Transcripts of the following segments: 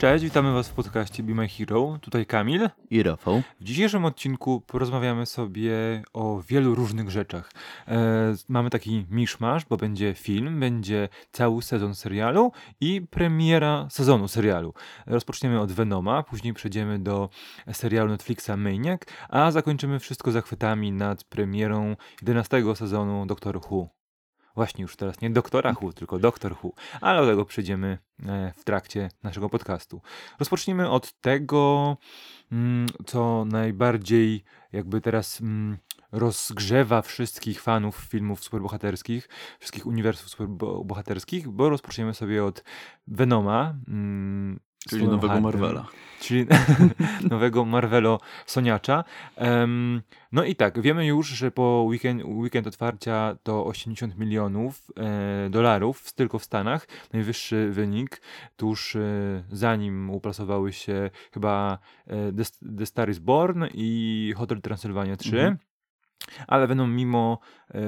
Cześć, witamy Was w podcaście Be My Hero. Tutaj Kamil. I Rafał. W dzisiejszym odcinku porozmawiamy sobie o wielu różnych rzeczach. E, mamy taki miszmasz, bo będzie film, będzie cały sezon serialu i premiera sezonu serialu. Rozpoczniemy od Venoma, później przejdziemy do serialu Netflixa Maniac, a zakończymy wszystko zachwytami nad premierą 11 sezonu Doctor Who. Właśnie już teraz nie doktora Who, tylko doktor Who, ale do tego przejdziemy e, w trakcie naszego podcastu. Rozpocznijmy od tego, mm, co najbardziej jakby teraz mm, rozgrzewa wszystkich fanów filmów superbohaterskich, wszystkich uniwersów superbohaterskich, bo rozpoczniemy sobie od Venoma, mm, Czyli nowego Hardem, Marvela. Czyli nowego Marvelo Soniacza. Um, no i tak, wiemy już, że po weekend, weekend otwarcia to 80 milionów e, dolarów tylko w Stanach. Najwyższy wynik tuż e, zanim uplasowały się chyba e, The, The Star is Born i Hotel Transylvania 3. Mhm. Ale Venom mimo e,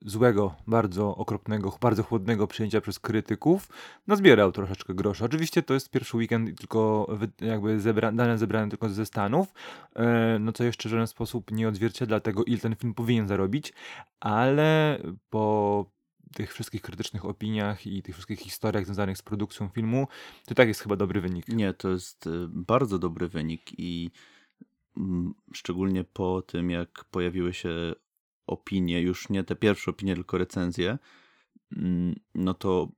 złego, bardzo okropnego, bardzo chłodnego przyjęcia przez krytyków, nazbierał troszeczkę groszy. Oczywiście to jest pierwszy weekend tylko jakby zebra, dane zebrane tylko ze Stanów, e, no co jeszcze w żaden sposób nie odzwierciedla tego, ile ten film powinien zarobić, ale po tych wszystkich krytycznych opiniach i tych wszystkich historiach związanych z produkcją filmu, to tak jest chyba dobry wynik. Nie, to jest e, bardzo dobry wynik i szczególnie po tym, jak pojawiły się opinie, już nie te pierwsze opinie, tylko recenzje, no to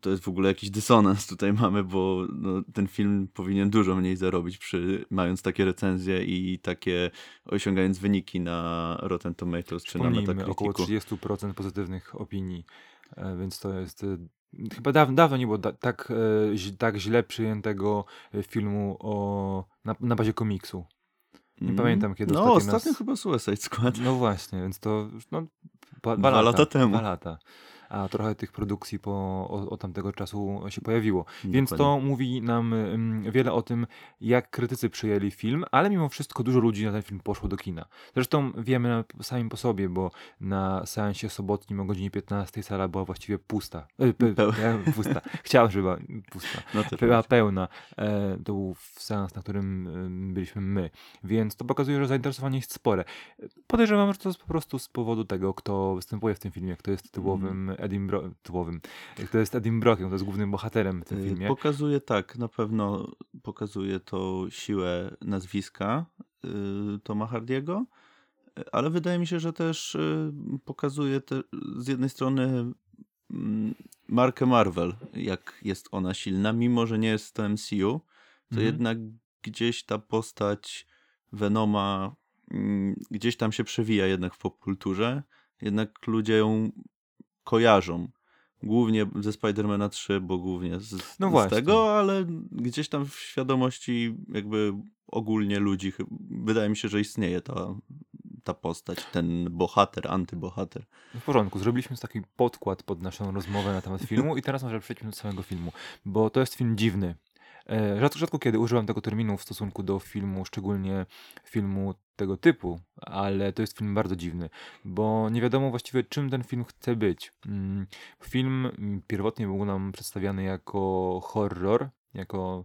to jest w ogóle jakiś dysonans tutaj mamy, bo no, ten film powinien dużo mniej zarobić przy, mając takie recenzje i takie osiągając wyniki na Rotten Tomatoes czy na Metacriticu. około 30% pozytywnych opinii, e, więc to jest e, chyba dawno, dawno nie było tak, e, tak źle przyjętego filmu o, na, na bazie komiksu. Nie pamiętam kiedy No, ostatnio nas... chyba Suicide Squad. No właśnie, więc to no, dwa, dwa lata, lata temu. Dwa lata a trochę tych produkcji po, o, o tamtego czasu się pojawiło. Dokładnie. Więc to mówi nam wiele o tym, jak krytycy przyjęli film, ale mimo wszystko dużo ludzi na ten film poszło do kina. Zresztą wiemy sami po sobie, bo na seansie sobotnim o godzinie 15 sala była właściwie pusta. E, pe, pe, pusta. Chciałem, żeby była pusta. No była pełna. E, to był seans, na którym byliśmy my. Więc to pokazuje, że zainteresowanie jest spore. Podejrzewam, że to jest po prostu z powodu tego, kto występuje w tym filmie, kto jest tytułowym Edim Bro tytułowym. To jest Edim Brockiem, to jest głównym bohaterem w tym y, filmie. Pokazuje tak, na pewno pokazuje to siłę nazwiska y, Toma Hardiego, ale wydaje mi się, że też y, pokazuje te, z jednej strony mm, markę Marvel, jak jest ona silna, mimo że nie jest to MCU, to mhm. jednak gdzieś ta postać Venoma mm, gdzieś tam się przewija jednak w popkulturze. Jednak ludzie ją kojarzą. Głównie ze Spidermana 3, bo głównie z, no z tego, ale gdzieś tam w świadomości jakby ogólnie ludzi, wydaje mi się, że istnieje ta, ta postać, ten bohater, antybohater. W porządku, zrobiliśmy taki podkład pod naszą rozmowę na temat filmu i teraz może przejdźmy do samego filmu, bo to jest film dziwny. E, rzadko, rzadko kiedy używam tego terminu w stosunku do filmu, szczególnie filmu tego typu, ale to jest film bardzo dziwny, bo nie wiadomo właściwie czym ten film chce być. Mm, film pierwotnie był nam przedstawiany jako horror, jako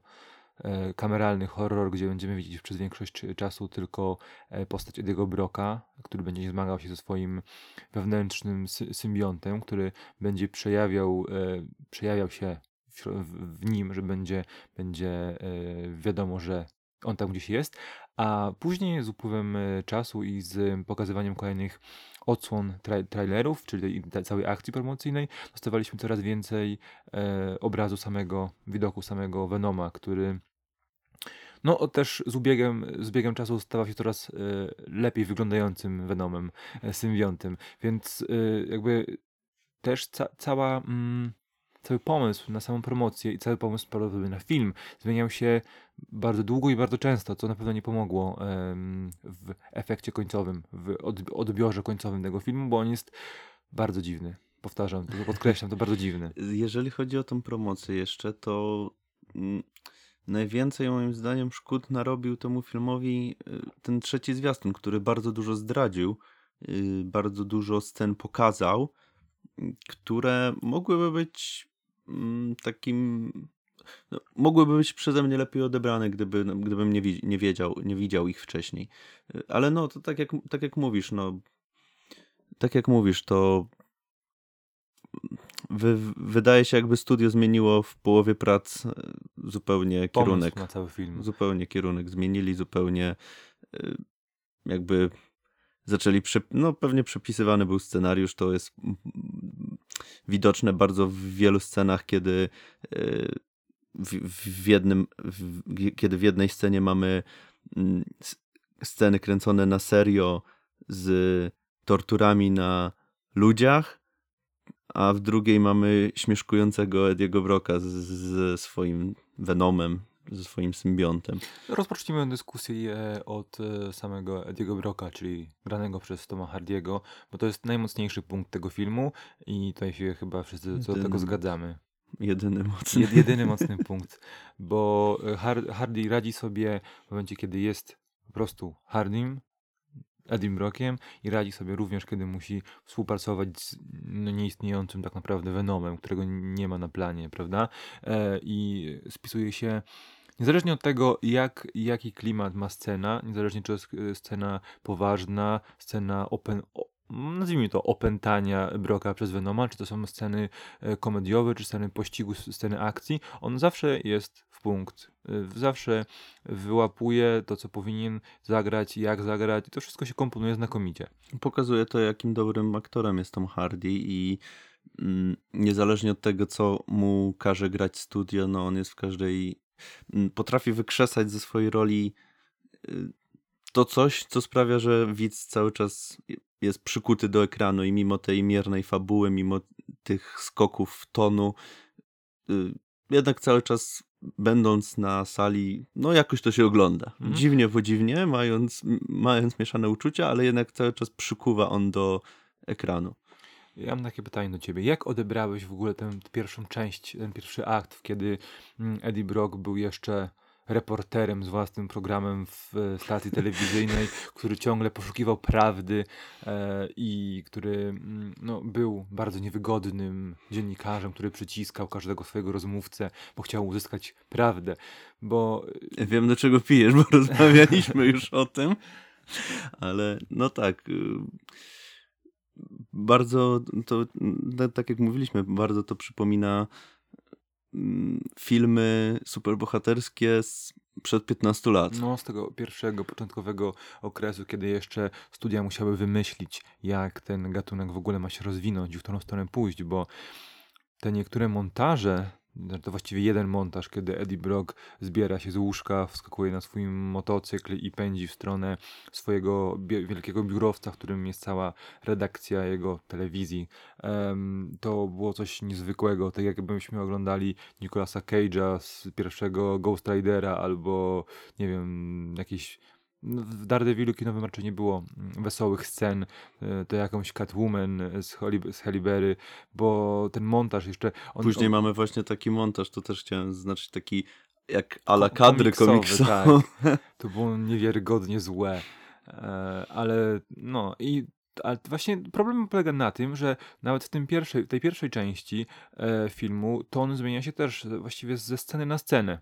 e, kameralny horror, gdzie będziemy widzieć przez większość czasu tylko e, postać Ediego Broka, który będzie zmagał się ze swoim wewnętrznym symbiontem, który będzie przejawiał, przejawiał się w nim, że będzie, będzie e, wiadomo, że on tam gdzieś jest, a później z upływem e, czasu i z pokazywaniem kolejnych odsłon tra trailerów, czyli całej akcji promocyjnej, dostawaliśmy coraz więcej e, obrazu samego, widoku samego Venoma, który no też z ubiegiem, z biegiem czasu stawał się coraz e, lepiej wyglądającym Venomem, e, symbiontem, więc e, jakby też ca cała... Mm, cały pomysł na samą promocję i cały pomysł na film zmieniał się bardzo długo i bardzo często, co na pewno nie pomogło w efekcie końcowym, w odbiorze końcowym tego filmu, bo on jest bardzo dziwny. Powtarzam, podkreślam, to bardzo dziwny. Jeżeli chodzi o tą promocję jeszcze, to mm, najwięcej moim zdaniem szkód narobił temu filmowi y, ten trzeci zwiastun, który bardzo dużo zdradził, y, bardzo dużo scen pokazał, które mogłyby być takim no, mogłyby być przeze mnie lepiej odebrane, gdyby, gdybym nie, nie wiedział, nie widział ich wcześniej. Ale no, to tak jak, tak jak mówisz, no, tak jak mówisz, to wy, wydaje się, jakby studio zmieniło w połowie prac e, zupełnie Pomysł kierunek. na cały film. Zupełnie kierunek zmienili, zupełnie e, jakby zaczęli, no pewnie przepisywany był scenariusz, to jest widoczne bardzo w wielu scenach, kiedy e, w, jednym, kiedy w jednej scenie mamy mm, sceny kręcone na serio z torturami na ludziach, a w drugiej mamy śmieszkującego Ediego Broka ze swoim Venomem, ze swoim symbiontem. Rozpocznijmy dyskusję od e, samego Ediego Broka, czyli granego przez Toma Hardiego, bo to jest najmocniejszy punkt tego filmu i tutaj się chyba wszyscy co do tego zgadzamy. Jedyny mocny. jedyny mocny punkt, bo Hardy radzi sobie w momencie, kiedy jest po prostu Hardym, Edim Brockiem i radzi sobie również, kiedy musi współpracować z no, nieistniejącym tak naprawdę Venomem, którego nie ma na planie, prawda? E, I spisuje się Niezależnie od tego, jak, jaki klimat ma scena, niezależnie czy to jest e, scena poważna, scena open, nazwijmy to, opętania Broka przez Venoma, czy to są sceny e, komediowe, czy sceny pościgu, sceny akcji, on zawsze jest w punkt. E, zawsze wyłapuje to, co powinien zagrać, jak zagrać i to wszystko się komponuje znakomicie. Pokazuje to, jakim dobrym aktorem jest Tom Hardy i mm, niezależnie od tego, co mu każe grać studio, no on jest w każdej... Mm, potrafi wykrzesać ze swojej roli y, to coś, co sprawia, że widz cały czas jest przykuty do ekranu i mimo tej miernej fabuły, mimo tych skoków tonu, y, jednak cały czas będąc na sali, no jakoś to się ogląda. Mhm. Dziwnie, podziwnie, mając, mając mieszane uczucia, ale jednak cały czas przykuwa on do ekranu. Ja mam takie pytanie do ciebie. Jak odebrałeś w ogóle tę pierwszą część, ten pierwszy akt, kiedy mm, Eddie Brock był jeszcze reporterem z własnym programem w stacji telewizyjnej, który ciągle poszukiwał prawdy e, i który mm, no, był bardzo niewygodnym dziennikarzem, który przyciskał każdego swojego rozmówcę, bo chciał uzyskać prawdę. Bo wiem do czego pijesz, bo rozmawialiśmy już o tym, ale no tak. Y, bardzo to, no, tak jak mówiliśmy, bardzo to przypomina filmy superbohaterskie z przed 15 lat. No, z tego pierwszego, początkowego okresu, kiedy jeszcze studia musiały wymyślić, jak ten gatunek w ogóle ma się rozwinąć, w którą stronę pójść, bo te niektóre montaże to właściwie jeden montaż, kiedy Eddie Brock zbiera się z łóżka, wskakuje na swój motocykl i pędzi w stronę swojego wielkiego biurowca, w którym jest cała redakcja jego telewizji. Um, to było coś niezwykłego, tak jakbyśmy oglądali Nicolasa Cage'a z pierwszego Ghost Ridera albo nie wiem, jakieś no, w Daredevilu kinowym raczej nie było mm, wesołych scen, e, to jakąś Catwoman z, Holly, z Halle Berry, bo ten montaż jeszcze... On, Później on... mamy właśnie taki montaż, to też chciałem zaznaczyć, taki jak ala kadry komiksowe. Tak. To było niewiarygodnie złe. E, ale no i ale właśnie problem polega na tym, że nawet w tym pierwszej, tej pierwszej części e, filmu ton zmienia się też właściwie ze sceny na scenę,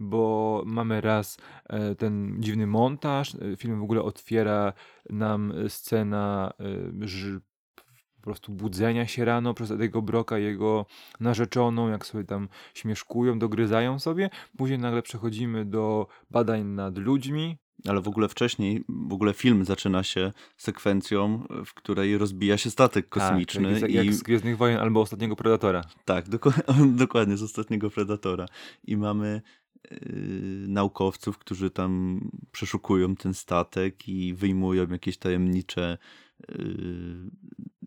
bo mamy raz e, ten dziwny montaż, e, film w ogóle otwiera nam scena e, po prostu budzenia się rano przez tego Broka jego narzeczoną, jak sobie tam śmieszkują, dogryzają sobie. Później nagle przechodzimy do badań nad ludźmi, ale w ogóle wcześniej, w ogóle film zaczyna się sekwencją, w której rozbija się statek tak, kosmiczny. Tak, jak, i... jak z Gwiezdnych Wojen albo Ostatniego Predatora. Tak, dokładnie, dokładnie z Ostatniego Predatora. I mamy yy, naukowców, którzy tam przeszukują ten statek i wyjmują jakieś tajemnicze yy,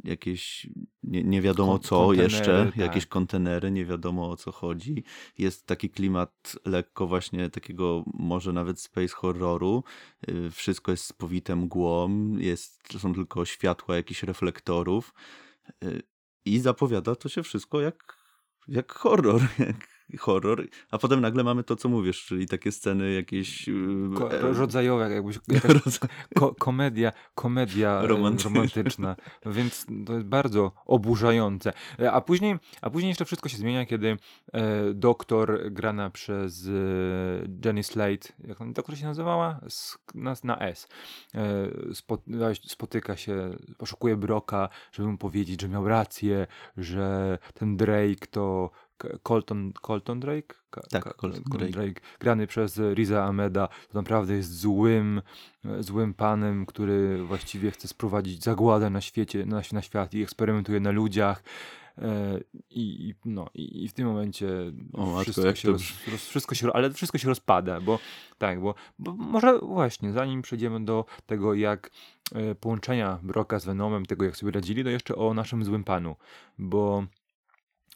jakieś nie, nie wiadomo co jeszcze, tak. jakieś kontenery, nie wiadomo o co chodzi. Jest taki klimat lekko właśnie takiego może nawet space horroru. Y, wszystko jest spowite mgłą, jest, są tylko światła jakichś reflektorów y, i zapowiada to się wszystko jak, jak horror, jak horror, a potem nagle mamy to, co mówisz, czyli takie sceny jakieś... Ko- e, ro- rodzajowe, jakbyś, ko- komedia, komedia e, Romantyczna. romantyczna. Więc to jest bardzo oburzające. E, A później, a później jeszcze wszystko się zmienia, kiedy e, doktor grana przez e, Jenny Slate, jak on doktor się nazywała? S, na, na S. E, spo, spotyka się, poszukuje Broka, żeby mu powiedzieć, że miał rację, że ten Drake to Colton, Colton Drake? Ka- Tak, Ka- Colton Colton Drake. grany przez Riza Ahmeda, to naprawdę jest złym, złym panem, który właściwie chce sprowadzić zagładę na świecie, na, na świat i eksperymentuje na ludziach. E, I, i, no, i, w tym momencie O matko, wszystko, jak się roz, roz, wszystko się, ale wszystko się rozpada, bo tak, bo, bo może właśnie, zanim przejdziemy do tego, jak e, połączenia Broka z Venomem, tego jak sobie radzili, to jeszcze o naszym złym panu, bo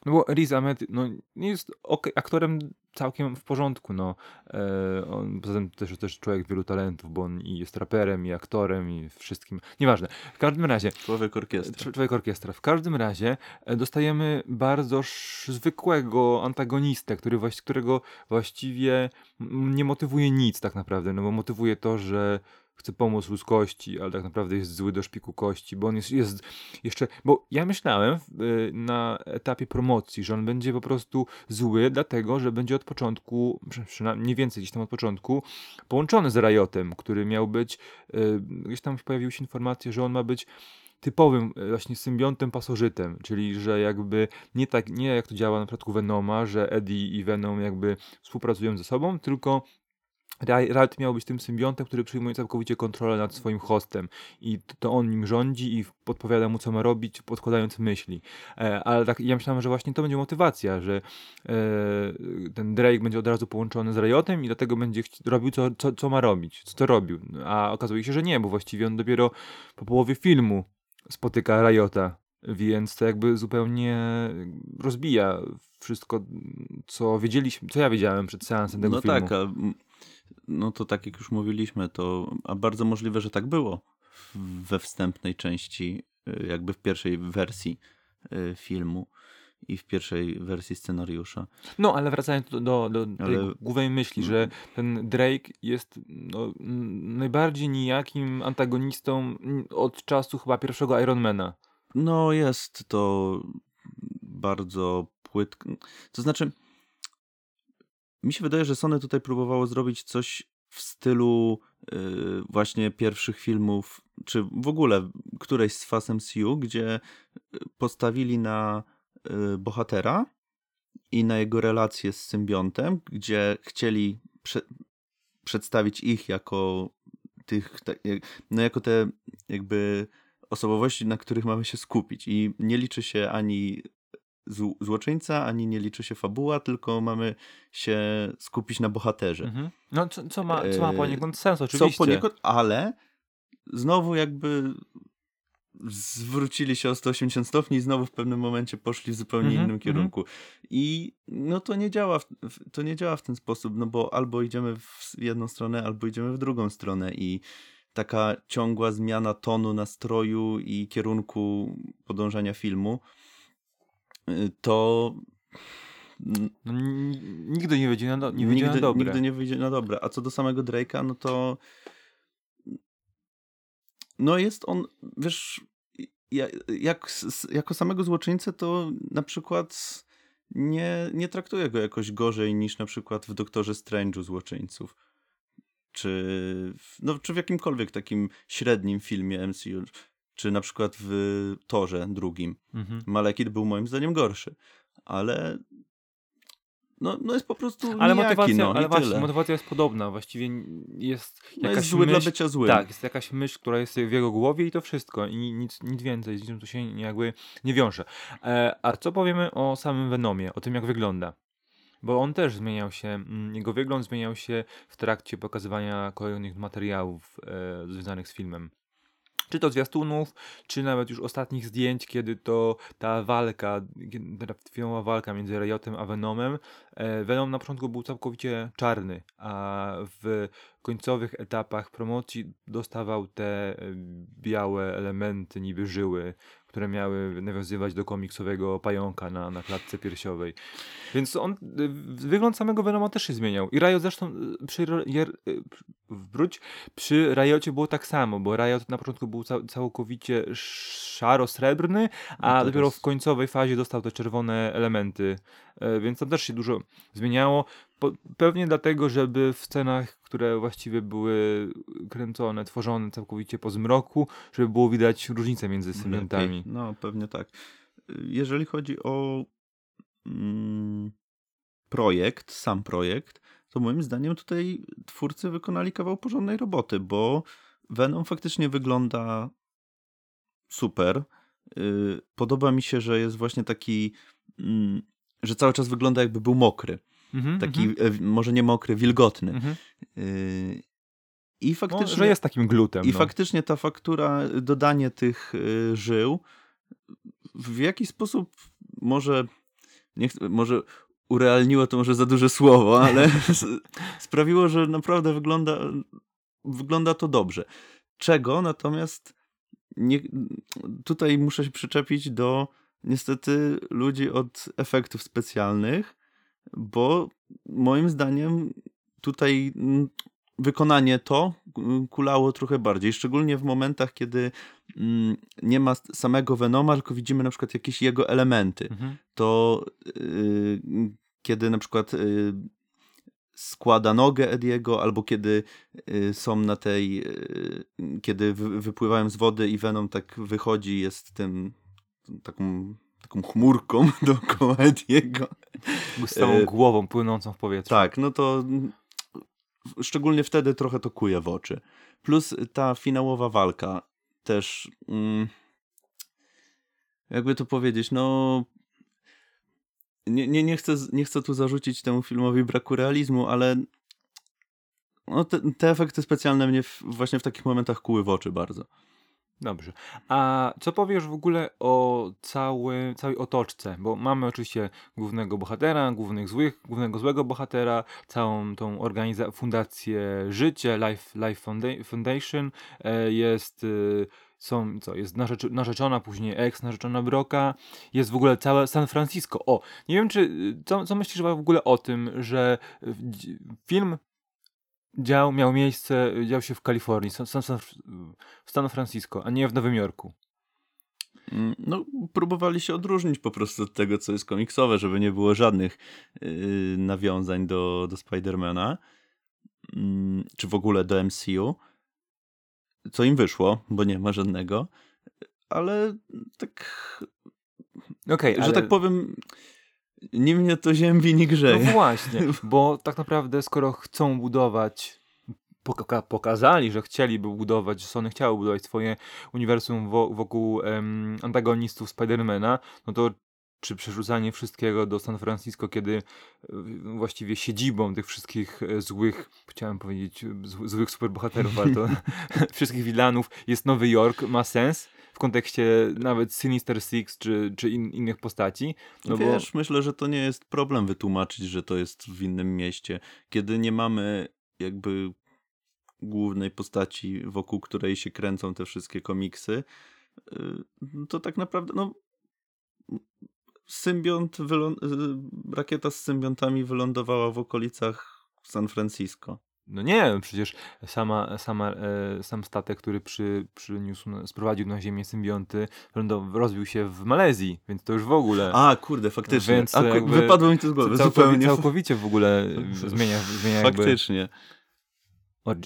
no bo Riz Ahmed no, jest ok, aktorem całkiem w porządku. No. E, on, poza tym też też człowiek wielu talentów, bo on i jest raperem, i aktorem, i wszystkim. Nieważne. W każdym razie, Człowiek orkiestra. Cz- Człowiek orkiestra. W każdym razie e, dostajemy bardzo zwykłego antagonistę, który którego właściwie nie motywuje nic tak naprawdę, no bo motywuje to, że chce pomóc ludzkości, ale tak naprawdę jest zły do szpiku kości, bo on jest, jest jeszcze, bo ja myślałem y, na etapie promocji, że on będzie po prostu zły, dlatego, że będzie od początku, przy- przynajmniej mniej więcej gdzieś tam od początku, połączony z Riotem, który miał być, y, gdzieś tam pojawiły się informacje, że on ma być typowym e, właśnie symbiontem pasożytem, czyli że jakby nie tak, nie jak to działa na przypadku Venoma, że Eddie i Venom jakby współpracują ze sobą, tylko Riot miał być tym symbiontem, który przyjmuje całkowicie kontrolę nad swoim hostem i to- on nim rządzi i podpowiada mu co ma robić, podkładając myśli. E, ale tak, ja myślałem, że właśnie to będzie motywacja, że e, ten Drake będzie od razu połączony z Riotem i dlatego będzie robił co, co, co ma robić, co to robił. A okazuje się, że nie, bo właściwie on dopiero po połowie filmu spotyka Riota, więc to jakby zupełnie rozbija wszystko, co wiedzieliśmy, co ja wiedziałem przed seansem tego no filmu. tak, a, mm, no to tak jak już mówiliśmy, to a bardzo możliwe, że tak było we wstępnej części, y, jakby w pierwszej wersji y, filmu i w pierwszej wersji scenariusza. No, ale wracając do, do, do tej Ale- głównej myśli, że ten Drake jest no, najbardziej nijakim antagonistą od czasu chyba pierwszego Ironmana. No jest to bardzo płytko. To znaczy, mi się wydaje, że Sony tutaj próbowało zrobić coś w stylu y, właśnie pierwszych filmów, czy w ogóle którejś z faz MCU, gdzie y, postawili na y, bohatera i na jego relację z symbiontem, gdzie chcieli prze przedstawić ich jako tych, tak, no jako te jakby osobowości, na których mamy się skupić. I nie liczy się ani złoczyńca, ani nie liczy się fabuła, tylko mamy się skupić na bohaterze. Mhm. No, co, co, ma, co ma Eee, poniekąd sens, Co oczywiście. poniekąd, ale znowu jakby zwrócili się o 180 stopni i znowu w pewnym momencie poszli w zupełnie Mhm, innym mhm. kierunku. I no to nie działa w, to nie działa w ten sposób, no bo albo idziemy w jedną stronę, albo idziemy w drugą stronę i taka ciągła zmiana tonu, nastroju i kierunku podążania filmu to No, nigdy nie wyjdzie na, do, nie wyjdzie nigdy, na dobre. nigdy nie wyjdzie na dobre. A co do samego Drake'a, no to no jest on, wiesz, ja, jak, jako samego złoczyńcę, to na przykład nie, nie traktuję go jakoś gorzej niż na przykład w Doktorze Strange'u złoczyńców. Czy, w- no, czy w jakimkolwiek takim średnim filmie MCU. Czy na przykład w Torze drugim. Mhm. Malekith był moim zdaniem gorszy. Ale no, no jest po prostu Ale nijaki, motywacja, no, ale właśnie, tyle. motywacja jest podobna. Właściwie n- jest No jakaś jest zły myśl, dla bycia złym. Tak, jest jakaś myśl, która jest w jego głowie i to wszystko. I nic, nic więcej, z niczym to się jakby nie wiąże. E, a co powiemy o samym Venomie, o tym jak wygląda? Bo on też zmieniał się, mm, jego wygląd zmieniał się w trakcie pokazywania kolejnych materiałów e, związanych z filmem. Czy to zwiastunów, czy nawet już ostatnich zdjęć, kiedy to ta walka, ta filmowa walka między Riotem a Venomem. E, Venom na początku był całkowicie czarny, a w końcowych etapach promocji dostawał te e, białe elementy, niby żyły, które miały nawiązywać do komiksowego pająka na, na klatce piersiowej. Więc on, y, wygląd samego Venoma też się zmieniał. I Riot zresztą y, przy, jer, y, wróć, przy Riocie było tak samo, bo Riot na początku był cał, całkowicie szaro-srebrny, a no dopiero w końcowej fazie dostał te czerwone elementy. E, więc tam też się dużo zmieniało. Po, pewnie dlatego, żeby w scenach, które właściwie były kręcone, tworzone całkowicie po zmroku, żeby było widać różnicę między symbiontami. No, pewnie tak. Jeżeli chodzi o mm, projekt, sam projekt, to moim zdaniem tutaj twórcy wykonali kawał porządnej roboty, bo Venom faktycznie wygląda super. Y, podoba mi się, że jest właśnie taki, mm, że cały czas wygląda jakby był mokry. Mm -hmm, taki, mm -hmm. może nie mokry, wilgotny. Mm -hmm. I faktycznie. No, że jest takim glutem. I no. faktycznie ta faktura, dodanie tych y, żył w jakiś sposób może. Nie, może urealniło to może za duże słowo, ale sprawiło, że naprawdę wygląda, wygląda to dobrze. Czego natomiast nie, tutaj muszę się przyczepić do niestety ludzi od efektów specjalnych, bo moim zdaniem tutaj mm, wykonanie to mm, kulało trochę bardziej, szczególnie w momentach, kiedy mm, nie ma samego Venoma, tylko widzimy na przykład jakieś jego elementy. Mhm. To y, kiedy na przykład y, składa nogę Ediego, albo kiedy y, są na tej, kiedy wypływają z wody i Venom tak wychodzi, jest tym taką taką chmurką dookoła Ediego. Z całą głową płynącą w powietrzu. Tak, no to szczególnie wtedy trochę to kuje w oczy. Plus ta finałowa walka też, mm, jakby to powiedzieć, no nie, nie, nie, chcę, nie chcę tu zarzucić temu filmowi braku realizmu, ale no te, te efekty specjalne mnie w, właśnie w takich momentach kuły w oczy bardzo. Dobrze. A co powiesz w ogóle o cały, całej otoczce? Bo mamy oczywiście głównego bohatera, głównych złych, głównego złego bohatera, całą tą organizację, fundację Życie, Life, Life Foundation, e, jest y, są, co, jest narzecz, narzeczona, później ex narzeczona Broka, jest w ogóle całe San Francisco. O, nie wiem, czy, y, co, co myślisz w ogóle o tym, że film dział miał miejsce, dział się w Kalifornii, w San Francisco, a nie w Nowym Jorku. Mm, no, próbowali się odróżnić po prostu od tego, co jest komiksowe, żeby nie było żadnych yy, nawiązań do, do Spidermana, yy, czy w ogóle do MCU. Co im wyszło, bo nie ma żadnego. Ale tak. Okay, że ale... tak powiem, nie mnie to ziębi, nie grzeje. No właśnie, bo tak naprawdę skoro chcą budować poka pokazali, że chcieliby budować, że Sony chciało budować swoje uniwersum wokół um, antagonistów Spidermana, no to czy przerzucanie wszystkiego do San Francisco, kiedy e, właściwie siedzibą tych wszystkich e, złych, chciałem powiedzieć, złych superbohaterów, ale to wszystkich wilanów jest Nowy Jork, ma sens kontekście nawet Sinister Six czy, czy in, innych postaci. No Wiesz, bo... myślę, że to nie jest problem wytłumaczyć, że to jest w innym mieście, kiedy nie mamy jakby głównej postaci, wokół której się kręcą te wszystkie komiksy, y, to tak naprawdę, no symbiont, rakieta z symbiontami wylądowała w okolicach San Francisco. No nie, przecież sama, sama, e, sam statek, który przy, przyniósł, sprowadził na ziemię symbionty, rozbił się w Malezji, więc to już w ogóle. A, kurde, faktycznie. Więc A, wypadło mi to z głowy. Całkowicie, zupełnie. całkowicie w ogóle zmienia, zmienia Faktycznie. Jakby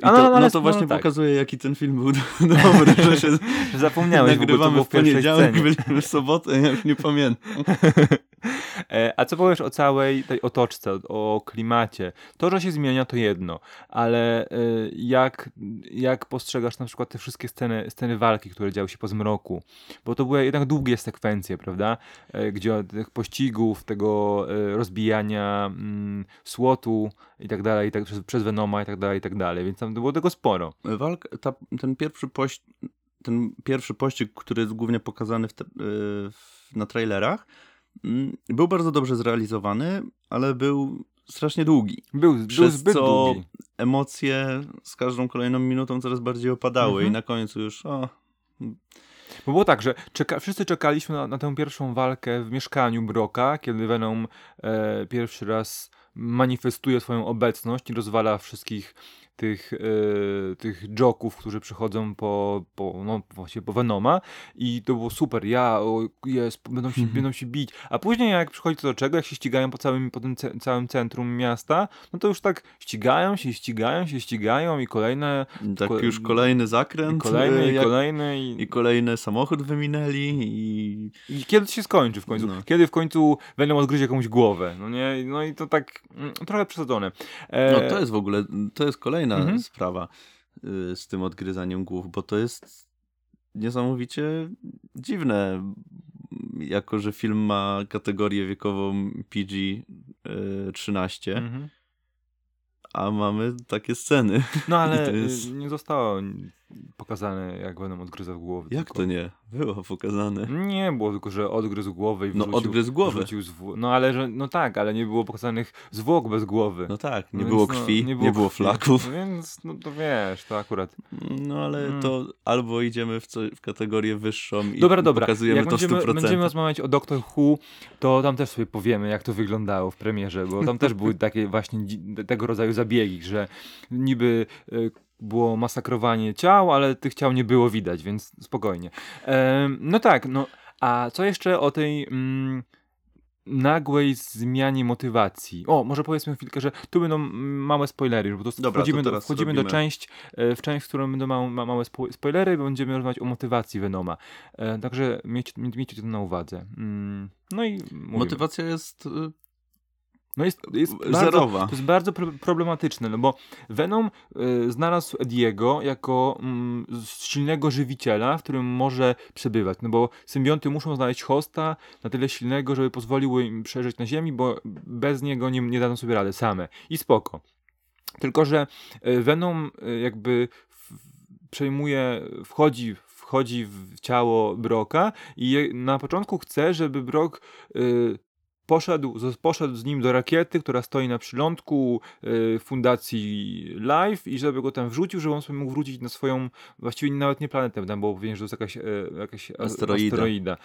to, no, no, no, to właśnie no, tak. pokazuje, jaki ten film był dobry, że się zapomniałeś, nagrywamy w, w poniedziałek, byliśmy w sobotę, ja już nie pamiętam. E, a co powiesz o całej tej otoczce, o klimacie? To, że się zmienia, to jedno, ale e, jak, jak postrzegasz na przykład te wszystkie sceny, sceny walki, które działy się po zmroku? Bo to były jednak długie sekwencje, prawda? E, gdzie tych pościgów, tego rozbijania mm, słotu i tak dalej, i tak, przez, przez Venoma i tak dalej, i tak dalej, więc tam było tego sporo. Walk, ta, ten pierwszy pość, ten pierwszy pościg, który jest głównie pokazany te, w, na trailerach, był bardzo dobrze zrealizowany, ale był strasznie długi. Był, był Przez zbyt co długi. emocje z każdą kolejną minutą coraz bardziej opadały mhm. i na końcu już o, Bo było tak, że czeka, wszyscy czekaliśmy na, na tę pierwszą walkę w mieszkaniu Broka, kiedy Venom e, pierwszy raz manifestuje swoją obecność i rozwala wszystkich tych, e, tych joków, którzy przychodzą po, po, no, właśnie po Venoma i to było super, ja, o, jest, będą się, będą się bić, a później jak przychodzi to do czego, jak się ścigają po całym, po tym ce, całym centrum miasta, no to już tak ścigają się, ścigają się, ścigają i kolejne... Tak ko- już kolejny zakręt. I kolejny, e, i jak- kolejny i... I kolejny samochód wyminęli i... I kiedy to się skończy w końcu? No. Kiedy w końcu Venom odgryzie jakąś głowę? No nie, no i to tak mm, trochę przesadzone. E, No to jest w ogóle, to jest kolejna Mhm. sprawa y, z tym odgryzaniem głów, bo to jest niesamowicie dziwne, jako że film ma kategorię wiekową PG-13, mhm. a mamy takie sceny. No ale jest- y, nie zostało pokazane, jak Venom odgryzał głowę. Jak tylko... to nie? Było pokazane. Nie było tylko, że odgryzł głowę i No wrzucił, odgryzł głowę. No ale, że, no tak, ale nie było pokazanych zwłok bez głowy. No tak, nie No było no, krwi, nie było, krwi. flaków. No Więc, no to wiesz, to akurat. No ale Mm. to albo idziemy w, co, w kategorię wyższą i Dobra, dobra. pokazujemy Jak to będziemy, 100%. będziemy rozmawiać o Doctor Who, to tam też sobie powiemy, jak to wyglądało w premierze, bo tam też były takie właśnie tego rodzaju zabiegi, że niby y, było masakrowanie ciał, ale tych ciał nie było widać, więc spokojnie. Em, no tak, no a co jeszcze o tej mm, nagłej zmianie motywacji? O, może powiedzmy chwilkę, że tu będą małe spoilery, bo to Dobra, wchodzimy, do, teraz wchodzimy do część, e, w część, w którą będą małe, ma- małe spo- spoilery, bo będziemy rozmawiać o motywacji Venoma. E, także miejcie, miejcie to na uwadze. Mm, no i mówimy. Motywacja jest y, No jest, jest bardzo, zerowa. to jest bardzo pro- problematyczne, no bo Venom y, znalazł Ediego jako mm, silnego żywiciela, w którym może przebywać, no bo symbionty muszą znaleźć hosta na tyle silnego, żeby pozwoliło im przeżyć na ziemi, bo bez niego nie, nie dadzą sobie rady same. I spoko. Tylko, że y, Venom y, jakby przejmuje, wchodzi, wchodzi w ciało Broka i na początku chce, żeby Brok y, poszedł, z- poszedł z nim do rakiety, która stoi na przylądku y, fundacji Life i żeby go tam wrzucił, żeby on sobie mógł wrócić na swoją, właściwie nawet nie planetę, tam było powiedziane, że to jest jakaś, e, jakaś Asteroida. asteroida.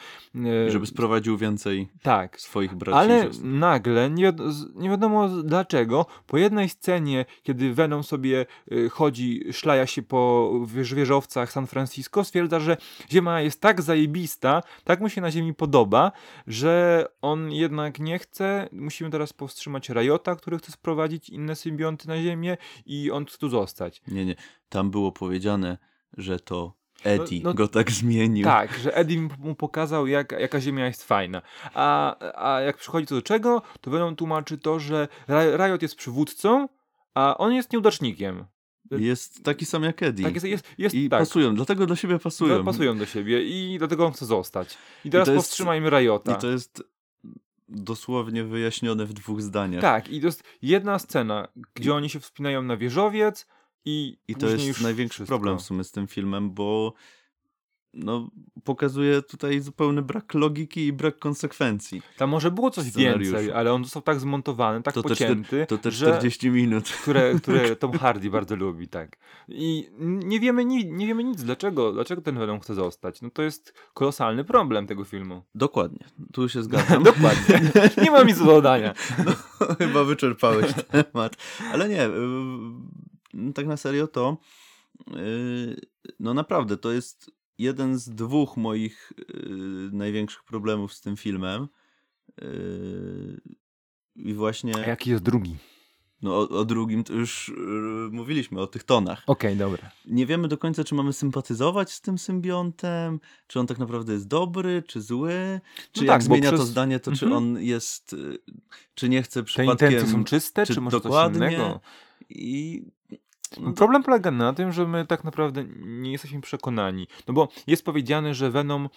E, żeby sprowadził więcej tak, swoich braci ale nagle, nie, wiad- z- nie wiadomo dlaczego, po jednej scenie, kiedy Venom sobie y, chodzi, szlaja się po wież- wieżowcach San Francisco, stwierdza, że Ziemia jest tak zajebista, tak mu się na Ziemi podoba, że on jednak nie chce, musimy teraz powstrzymać Riota, który chce sprowadzić inne symbionty na Ziemię i on chce tu zostać. Nie, nie. Tam było powiedziane, że to Eddie no- go tak zmienił. Tak, że Eddie mu pokazał, jak, jaka Ziemia jest fajna. A, a jak przychodzi to do czego, to Venom tłumaczy to, że Ri- Riot jest przywódcą, a on jest nieudacznikiem. Jest taki sam jak Eddie. Tak, jest, jest, jest I tak. pasują, dlatego do siebie pasują. Pasują do siebie i dlatego on chce zostać. I teraz to jest- powstrzymajmy Riota. I to jest dosłownie wyjaśnione w dwóch zdaniach. Tak, i to jest jedna scena, gdzie oni się wspinają na wieżowiec i I to jest największy wszystko. problem w sumie z tym filmem, bo no, pokazuje tutaj zupełny brak logiki i brak konsekwencji. Tam może było coś więcej, ale on został tak zmontowany, tak To te pocięty, To te że... 40 minut. które, które Tom Hardy bardzo lubi, tak. I nie wiemy, ni- nie wiemy nic, dlaczego, dlaczego ten Venom chce zostać. No to jest kolosalny problem tego filmu. Dokładnie, tu się zgadzam. Dokładnie. Nie mam nic do dodania. No, chyba wyczerpałeś temat. Ale nie, tak na serio to yy, no naprawdę, to jest jeden z dwóch moich yy, największych problemów z tym filmem. Yy, I właśnie A jaki jest drugi? no, o, o drugim to już yy, mówiliśmy, o tych tonach. Okej, dobra. Nie wiemy do końca, czy mamy sympatyzować z tym symbiontem, czy on tak naprawdę jest dobry, czy zły, czy No jak tak, zmienia to przez- zdanie, to czy Mhm. on jest, y, czy nie chce Te przypadkiem... intencje są czyste, czy, czy może dokładnie? coś innego? I No, Problem polega na tym, że my tak naprawdę nie jesteśmy przekonani. No bo jest powiedziane, że Venom.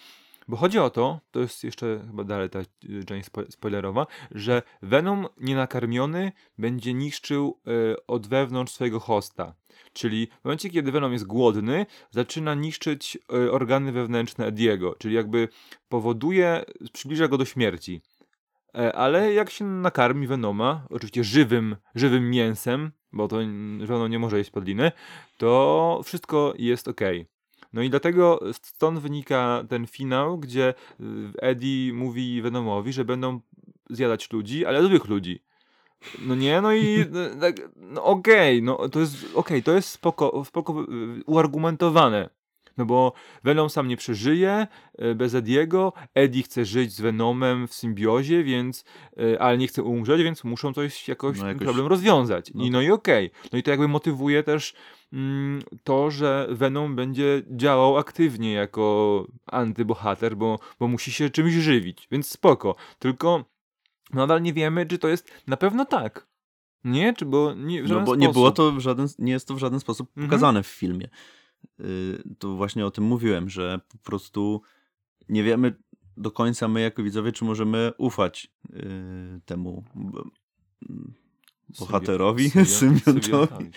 Bo chodzi o to, to jest jeszcze chyba dalej ta y, część spo- spoilerowa, że Venom nienakarmiony będzie niszczył y, od wewnątrz swojego hosta. Czyli w momencie, kiedy Venom jest głodny, zaczyna niszczyć y, organy wewnętrzne Ediego, czyli jakby powoduje, przybliża go do śmierci. E, Ale jak się nakarmi Venoma, oczywiście żywym, żywym mięsem, bo to Venom nie może jeść podliny, to wszystko jest ok. No i dlatego stąd wynika ten finał, gdzie y, Eddie mówi Venomowi, że będą zjadać ludzi, ale złych ludzi. No nie, no i no, tak, no okej, no to jest okej, to jest spoko, spoko y, uargumentowane. No bo Venom sam nie przeżyje y, bez Ediego, Eddie chce żyć z Venomem w symbiozie, więc, y, ale nie chce umrzeć, więc muszą coś, jakoś, No ten jakoś- problem rozwiązać. no I, no i okej. No i to jakby motywuje też mm, to, że Venom będzie działał aktywnie jako antybohater, bo, bo musi się czymś żywić, więc spoko. Tylko nadal nie wiemy, czy to jest na pewno tak. Nie? Czy bo nie, w No żaden bo nie było sposób. to w żaden, nie jest to w żaden sposób Mhm. pokazane w filmie. Y, To właśnie o tym mówiłem, że po prostu nie wiemy do końca my jako widzowie, czy możemy ufać y, temu bohaterowi, Symbi- symbiontowi. symbiontowi.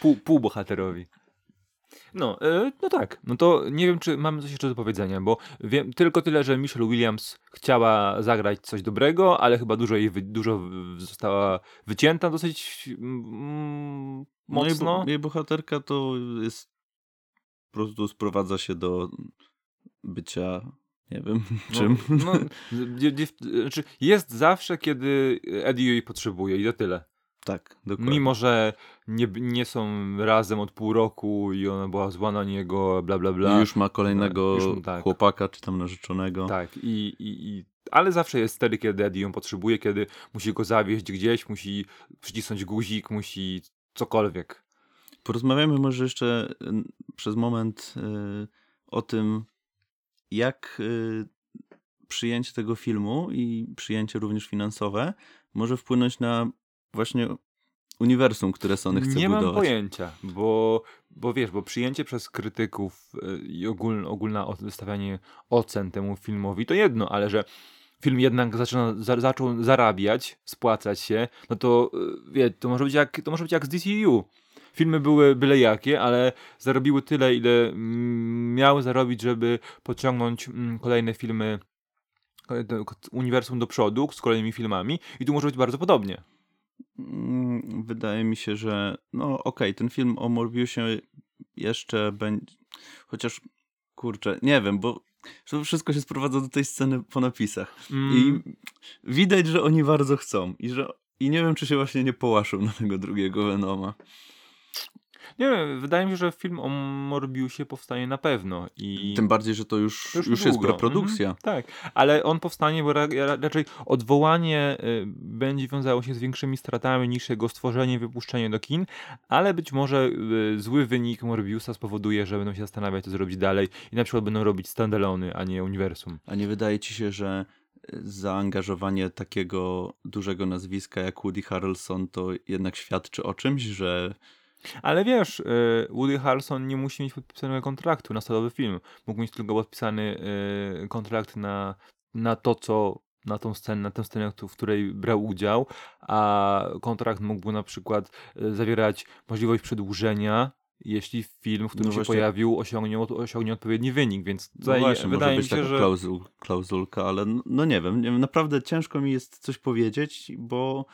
Pół, półbohaterowi. No, e, no tak. No to nie wiem, czy mamy coś jeszcze do powiedzenia, bo wiem tylko tyle, że Michelle Williams chciała zagrać coś dobrego, ale chyba dużo jej wy, dużo została wycięta dosyć mm, No jej, mocno. bo- jej bohaterka to jest po prostu sprowadza się do bycia nie wiem czym. No, no, dzie- dziew- znaczy jest zawsze, kiedy Eddie jej potrzebuje i to tyle. tak, dokładnie. Mimo, że nie, nie są razem od pół roku i ona była zła na niego, bla bla bla. I już ma kolejnego Tak, już- tak. chłopaka, czy tam narzeczonego. Tak, i, i, i, ale zawsze jest wtedy, kiedy Eddie ją potrzebuje, kiedy musi go zawieźć gdzieś, musi przycisnąć guzik, musi cokolwiek. Porozmawiamy może jeszcze y, przez moment y, o tym, jak y, przyjęcie tego filmu i przyjęcie również finansowe może wpłynąć na właśnie uniwersum, które Sony chce Nie budować. mam pojęcia, bo, bo wiesz, bo przyjęcie przez krytyków i ogólne, ogólne wystawianie ocen temu filmowi to jedno, ale że film jednak zaczyna, za, zaczął zarabiać, spłacać się, no to wie, to może być jak, to może być jak z DCU. Filmy były byle jakie, ale zarobiły tyle, ile mm, miały zarobić, żeby pociągnąć mm, kolejne filmy e, uniwersum do przodu z kolejnymi filmami i tu może być bardzo podobnie. Mm, Wydaje mi się, że no okej, ten film o Morbiusie jeszcze będzie, chociaż kurczę, nie wiem, bo to wszystko się sprowadza do tej sceny po napisach. Mm. I widać, że oni bardzo chcą i że i nie wiem, czy się właśnie nie połaszą na tego drugiego Venoma. Nie wiem, wydaje mi się, że film o Morbiusie powstanie na pewno. I Tym bardziej, że to już, już już, jest preprodukcja. Mhm, tak, ale on powstanie, bo ra, ra, raczej odwołanie y, będzie wiązało się z większymi stratami niż jego stworzenie, wypuszczenie do kin, ale być może y, zły wynik Morbiusa spowoduje, że będą się zastanawiać, co zrobić dalej i na przykład będą robić standalony, a nie uniwersum. A nie wydaje ci się, że y, zaangażowanie takiego dużego nazwiska jak Woody Harrelson to jednak świadczy o czymś, że Ale wiesz, y, Woody Harrelson nie musi mieć podpisanego kontraktu na stalowy film. Mógł mieć tylko podpisany y, kontrakt na, na to, co na tą scenę, na tę scenę, w której brał udział, a kontrakt mógłby na przykład y, zawierać możliwość przedłużenia, jeśli film, w którym No się właśnie- pojawił, osiągnie, osiągnie odpowiedni wynik, więc no tutaj właśnie, wydaje może mi być się, taka że... klauzul, klauzulka, ale no, no nie wiem, nie wiem, naprawdę ciężko mi jest coś powiedzieć, bo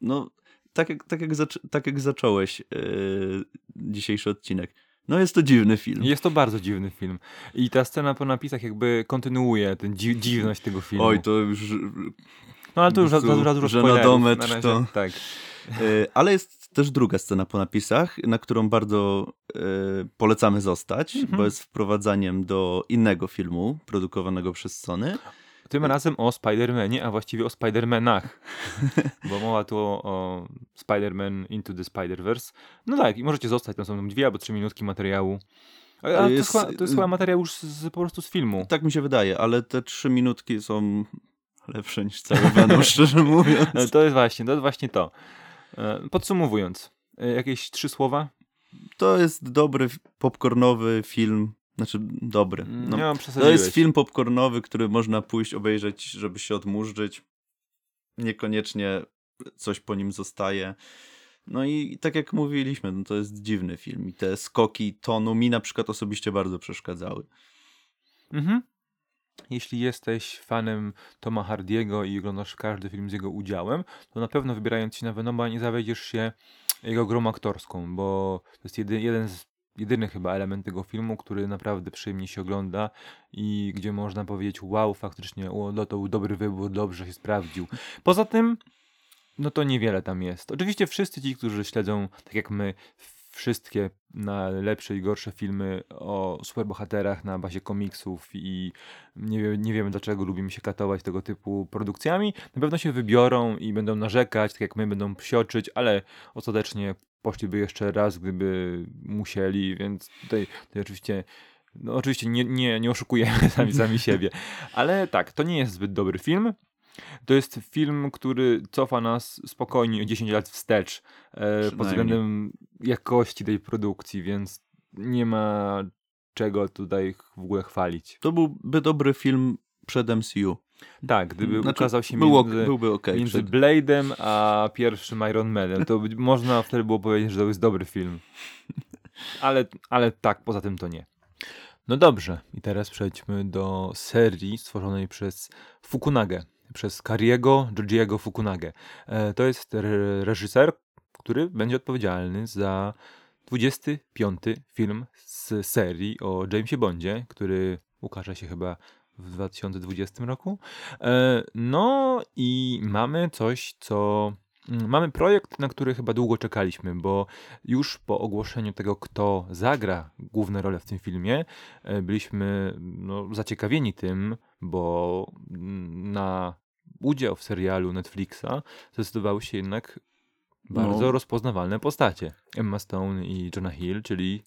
no tak jak, tak jak, tak jak zacząłeś yy, dzisiejszy odcinek, no jest to dziwny film. Jest to bardzo dziwny film. I ta scena po napisach jakby kontynuuje tę dzi dziwność tego filmu. Oj, to już No ale to już za, za, dużo żenadometr na razie. to- Tak. E, Ale jest też druga scena po napisach, na którą bardzo e, polecamy zostać, Mhm. bo jest wprowadzaniem do innego filmu produkowanego przez Sony. Tym razem o Spider-Manie, a właściwie o Spider-Manach. Bo mowa tu o, o Spider-Man Into the Spider-Verse. No tak, i możecie zostać, tam są dwie albo trzy minutki materiału. A, to, jest, chyba, to jest chyba materiał już z, po prostu z filmu. Tak mi się wydaje, ale te trzy minutki są lepsze niż cały Venom, szczerze mówiąc. E, To jest właśnie, to jest właśnie to. E, Podsumowując, e, jakieś trzy słowa? To jest dobry, popcornowy film, znaczy dobry. No, No, to jest film popcornowy, który można pójść obejrzeć, żeby się odmurzyć. Niekoniecznie coś po nim zostaje. No i tak jak mówiliśmy, no to jest dziwny film i te skoki tonu mi na przykład osobiście bardzo przeszkadzały. Mhm. Jeśli jesteś fanem Toma Hardiego i oglądasz każdy film z jego udziałem, to na pewno wybierając się na Venoma nie zawiedziesz się jego grą aktorską, bo to jest jedy, jeden z jedyny chyba element tego filmu, który naprawdę przyjemnie się ogląda i gdzie można powiedzieć, wow, faktycznie, no to był dobry wybór, dobrze się sprawdził. Poza tym, no to niewiele tam jest. Oczywiście wszyscy ci, którzy śledzą, tak jak my, wszystkie najlepsze i gorsze filmy o superbohaterach na bazie komiksów i nie, wie, nie wiemy dlaczego lubimy się katować tego typu produkcjami, na pewno się wybiorą i będą narzekać, tak jak my będą psioczyć, ale ostatecznie poszliby jeszcze raz, gdyby musieli, więc tutaj, tutaj oczywiście no oczywiście nie, nie, nie oszukujemy sami, sami siebie, ale tak, to nie jest zbyt dobry film. To jest film, który cofa nas spokojnie o 10 lat wstecz e, pod względem jakości tej produkcji, więc nie ma czego tutaj w ogóle chwalić. To byłby dobry film przed MCU. Tak, gdyby znaczy, ukazał się był, między, byłby okay między przed... Blade'em a pierwszym Iron Manem, to by, można wtedy było powiedzieć, że to jest dobry film. Ale, ale tak, poza tym to nie. No dobrze, i teraz przejdźmy do serii stworzonej przez Fukunagę przez Kariego Georgiego Fukunagę. E, to jest reżyser, który będzie odpowiedzialny za 25 film z serii o Jamesie Bondzie, który ukaże się chyba w 2020 roku. E, no i mamy coś, co. Mm, mamy projekt, na który chyba długo czekaliśmy, bo już po ogłoszeniu tego, kto zagra główne role w tym filmie, e, byliśmy no, zaciekawieni tym, bo na udział w serialu Netflixa zdecydowały się jednak bardzo no. rozpoznawalne postacie. Emma Stone i Jonah Hill, czyli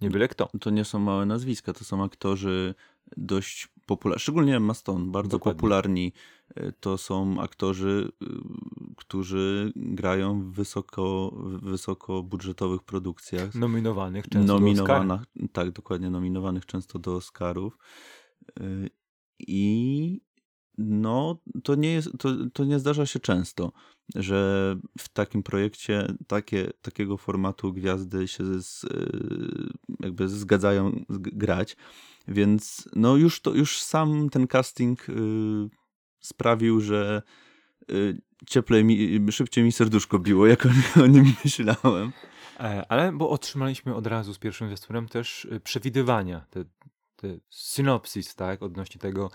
nie byle kto. To nie są małe nazwiska, to są aktorzy dość popularni, szczególnie Emma Stone, bardzo Dokładnie. popularni. E, to są aktorzy, y, którzy grają w wysoko, wysoko budżetowych produkcjach. Nominowanych często Nominowana, do Oscarów. Tak, dokładnie, nominowanych często do Oscarów. E, I no, to nie, jest, to, to nie zdarza się często, że w takim projekcie takie, takiego formatu gwiazdy się z, y, jakby zgadzają grać. Więc no już, to, już sam ten casting y, sprawił, że y, cieplej mi, szybciej mi serduszko biło, jak o, o nim myślałem. E, ale bo otrzymaliśmy od razu z pierwszym zwiastunem też przewidywania, te, te synopsis, tak, odnośnie tego,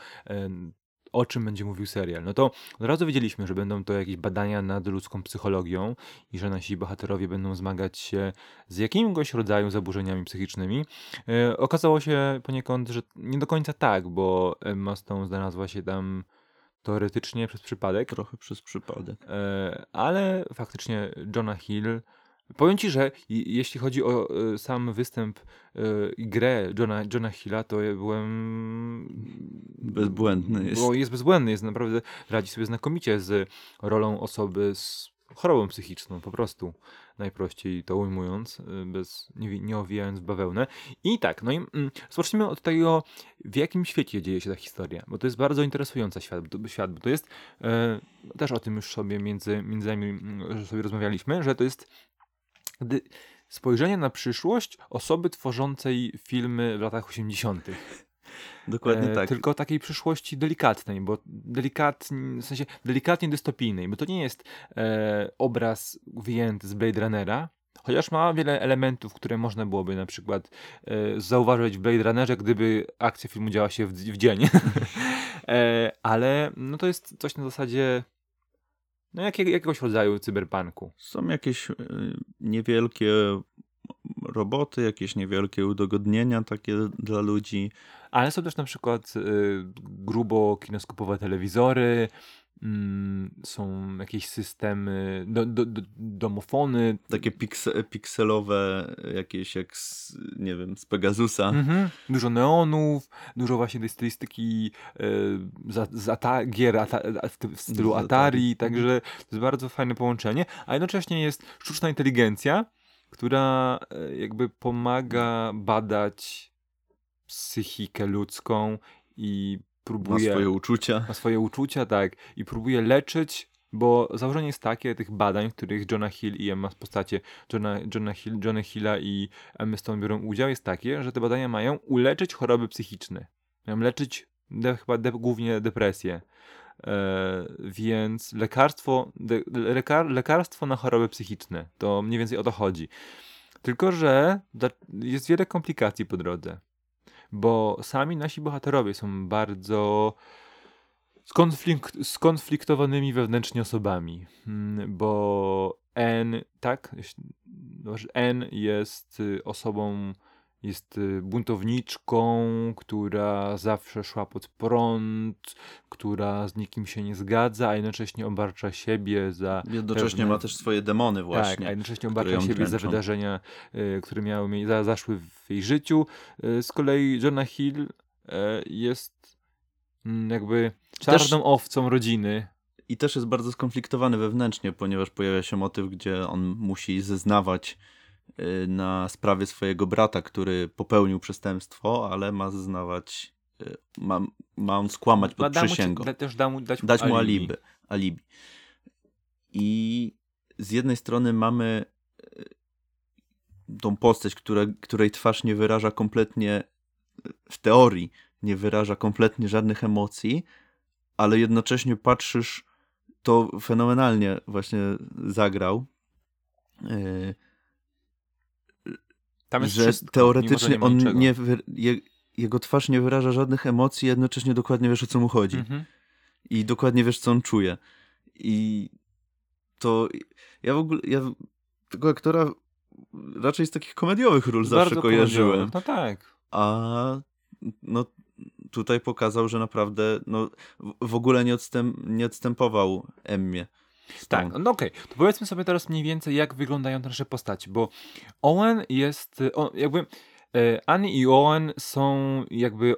o czym będzie mówił serial. No to od razu wiedzieliśmy, że będą to jakieś badania nad ludzką psychologią i że nasi bohaterowie będą zmagać się z jakimś rodzaju zaburzeniami psychicznymi. E, okazało się poniekąd, że nie do końca tak, bo Emma Stone znalazła się tam teoretycznie przez przypadek. Trochę przez przypadek. E, ale faktycznie Jonah Hill Powiem ci, że jeśli chodzi o e, sam występ e, i grę Johna, Johna Hilla, to ja byłem. Bezbłędny jest. Bo jest bezbłędny, jest naprawdę. Radzi sobie znakomicie z rolą osoby z chorobą psychiczną, po prostu. Najprościej to ujmując, e, bez, nie, nie owijając w bawełnę. I tak, no i mm, zacznijmy od tego, w jakim świecie dzieje się ta historia, bo to jest bardzo interesujący świat, świat bo to jest, e, też o tym już sobie między, między nami mm, sobie rozmawialiśmy, że to jest gdy spojrzenie na przyszłość osoby tworzącej filmy w latach 80. Dokładnie e, tak. Tylko takiej przyszłości delikatnej, bo delikatnie, w sensie delikatnie dystopijnej, bo to nie jest e, obraz wyjęty z Blade Runnera, chociaż ma wiele elementów, które można byłoby na przykład e, zauważyć w Blade Runnerze, gdyby akcja filmu działa się w, w dzień. e, ale no to jest coś na zasadzie no jakiego, jakiegoś rodzaju cyberpunku. Są jakieś y, niewielkie roboty, jakieś niewielkie udogodnienia takie dla ludzi. Ale są też na przykład y, grubo kinoskopowe telewizory, Mm, są jakieś systemy, do, do, do, domofony. Takie pikse, pikselowe, jakieś jak z, nie wiem, z Pegasusa. Mhm. Dużo neonów, dużo właśnie tej stylistyki e, z, ata, gier ata, w stylu z Atari, Atari, także to jest bardzo fajne połączenie, a jednocześnie jest sztuczna inteligencja, która e, jakby pomaga badać psychikę ludzką i próbuje... Ma swoje uczucia. Ma swoje uczucia, tak. I próbuje leczyć, bo założenie jest takie tych badań, w których Jonah Hill i Emma w postaci Johna, Johna Hill, Johna Hilla i Emma Stone biorą udział, jest takie, że te badania mają uleczyć choroby psychiczne. Mają leczyć de, chyba de, głównie depresję. E, więc lekarstwo, de, lekar, lekarstwo na choroby psychiczne, to mniej więcej o to chodzi. Tylko, że jest wiele komplikacji po drodze. Bo sami nasi bohaterowie są bardzo skonflikt, skonfliktowanymi wewnętrznie osobami. Mm, bo N, tak? N jest y, osobą jest y, buntowniczką, która zawsze szła pod prąd, która z nikim się nie zgadza, a jednocześnie obarcza siebie za. Jednocześnie pewne... ma też swoje demony, tak, właśnie. Tak, a jednocześnie obarcza siebie dręczą. za wydarzenia, y, które miały za, zaszły w jej życiu. Y, z kolei Jonah Hill jest mm, jakby czarną też... owcą rodziny. I też jest bardzo skonfliktowany wewnętrznie, ponieważ pojawia się motyw, gdzie on musi zeznawać na sprawie swojego brata, który popełnił przestępstwo, ale ma zeznawać, y, ma, ma on skłamać pod przysięgą. Mu, też da mu, dać mu, dać mu alibi. alibi. I z jednej strony mamy y, tą postać, która, której twarz nie wyraża kompletnie, w teorii, nie wyraża kompletnie żadnych emocji, ale jednocześnie patrzysz, to fenomenalnie właśnie zagrał. Yy, że wszystko, teoretycznie on nie, je, jego twarz nie wyraża żadnych emocji, jednocześnie dokładnie wiesz o co mu chodzi. Mhm. I dokładnie wiesz co on czuje. I to ja w ogóle, ja tego aktora raczej z takich komediowych ról Bardzo zawsze kojarzyłem. No tak. A no tutaj pokazał, że naprawdę no, w ogóle nie, odstęp, nie odstępował Emmie. Tak, no okej. Okay. To powiedzmy sobie teraz mniej więcej, jak wyglądają te nasze postaci, bo Owen jest, on, jakby e, Annie i Owen są jakby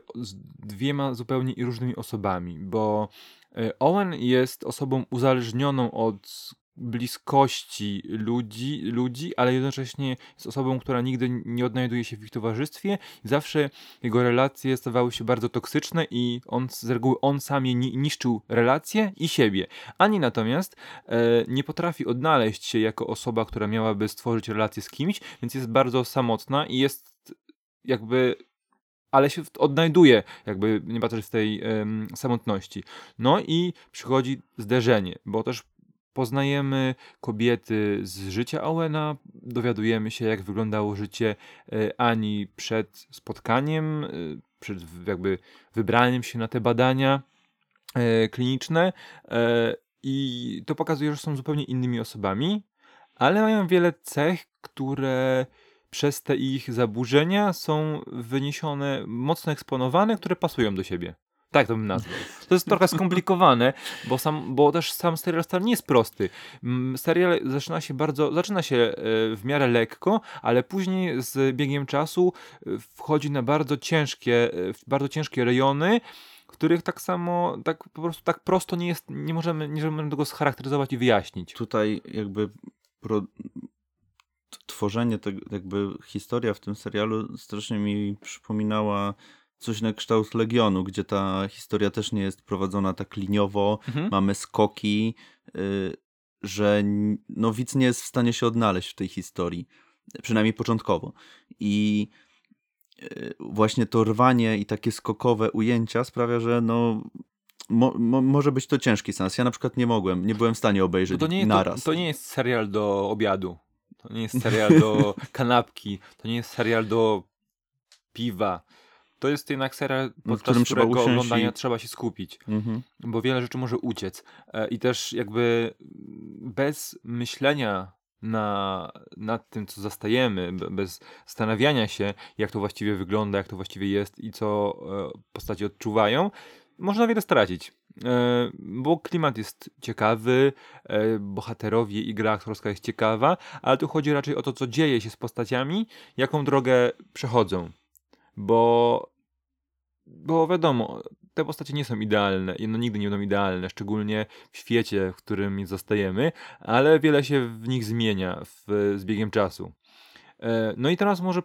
dwiema zupełnie różnymi osobami, bo e, Owen jest osobą uzależnioną od bliskości ludzi, ludzi, ale jednocześnie jest osobą, która nigdy nie odnajduje się w ich towarzystwie. Zawsze jego relacje stawały się bardzo toksyczne i on z reguły on sam je niszczył relacje i siebie. Ani natomiast e, nie potrafi odnaleźć się jako osoba, która miałaby stworzyć relację z kimś, więc jest bardzo samotna i jest jakby ale się odnajduje, jakby nie patrzeć w tej um, samotności. No i przychodzi zderzenie, bo też Poznajemy kobiety z życia Owena, dowiadujemy się, jak wyglądało życie e, Ani przed spotkaniem, e, przed jakby wybraniem się na te badania e, kliniczne. I to pokazuje, że są zupełnie innymi osobami, ale mają wiele cech, które przez te ich zaburzenia są wyniesione, mocno eksponowane, które pasują do siebie. Tak to bym nazwał. To jest trochę skomplikowane, bo, sam, bo też sam serial wcale nie jest prosty. Mm, serial zaczyna się bardzo, zaczyna się e, w miarę lekko, ale później z biegiem czasu e, wchodzi na bardzo ciężkie, e, bardzo ciężkie rejony, których tak samo, tak po prostu tak prosto nie jest, nie możemy, nie możemy tego scharakteryzować i wyjaśnić. Tutaj jakby pro, tworzenie tego, jakby historia w tym serialu strasznie mi przypominała coś na kształt Legionu, gdzie ta historia też nie jest prowadzona tak liniowo, mhm. mamy skoki, y, że no, widz nie jest w stanie się odnaleźć w tej historii, przynajmniej początkowo. I y, właśnie to rwanie i takie skokowe ujęcia sprawia, że no Mo, mo, może być to ciężki sens. Ja na przykład nie mogłem, nie byłem w stanie obejrzeć to nie, naraz. To, to, nie jest serial do obiadu. To nie jest serial do kanapki. To nie jest serial do piwa to jest jednak serial, podczas którego trzeba oglądania i... trzeba się skupić, mhm. bo wiele rzeczy może uciec. E, I też jakby bez myślenia na, nad tym, co zastajemy, bez zastanawiania się, jak to właściwie wygląda, jak to właściwie jest i co e, postaci odczuwają, można wiele stracić. E, bo klimat jest ciekawy, bohaterowie i gra aktorska jest ciekawa, ale tu chodzi raczej o to, co dzieje się z postaciami, jaką drogę przechodzą bo, bo wiadomo, te postacie nie są idealne i no nigdy nie będą idealne, szczególnie w świecie, w którym zostajemy, ale wiele się w nich zmienia w, z biegiem czasu. E, no i teraz może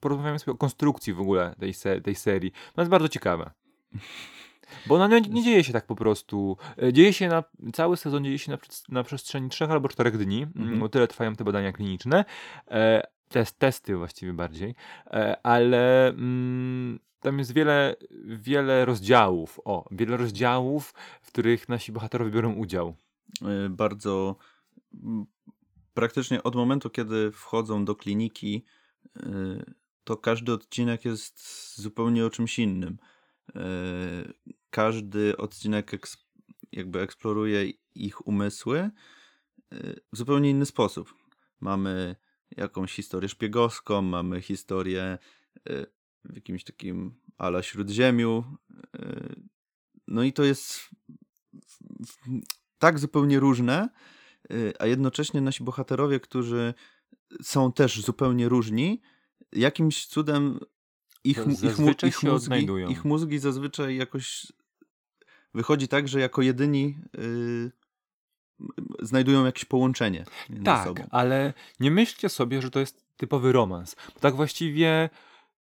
porozmawiamy sobie o konstrukcji w ogóle tej, se tej serii. Ona jest bardzo ciekawa. Bo ona nie, nie, dzieje się tak po prostu. E, dzieje się na, cały sezon dzieje się na, na przestrzeni trzech albo czterech dni, -hmm. bo tyle trwają te badania kliniczne, e, test, testy właściwie bardziej, e, ale mm, tam jest wiele, wiele rozdziałów, o, wiele rozdziałów, w których nasi bohaterowie biorą udział. E, bardzo praktycznie od momentu, kiedy wchodzą do kliniki, y, to każdy odcinek jest zupełnie o czymś innym. Każdy odcinek jakby eksploruje ich umysły w zupełnie inny sposób. Mamy jakąś historię szpiegowską, mamy historię w jakimś takim ala śródziemiu. No i to jest tak zupełnie różne, Y, a jednocześnie nasi bohaterowie, którzy są też zupełnie różni, jakimś cudem ich, ich, ich, ich, mózgi, ich mózgi zazwyczaj jakoś wychodzi tak, że jako jedyni znajdują jakieś połączenie między tak, sobą. ale nie myślcie sobie, że to jest typowy romans. Bo tak właściwie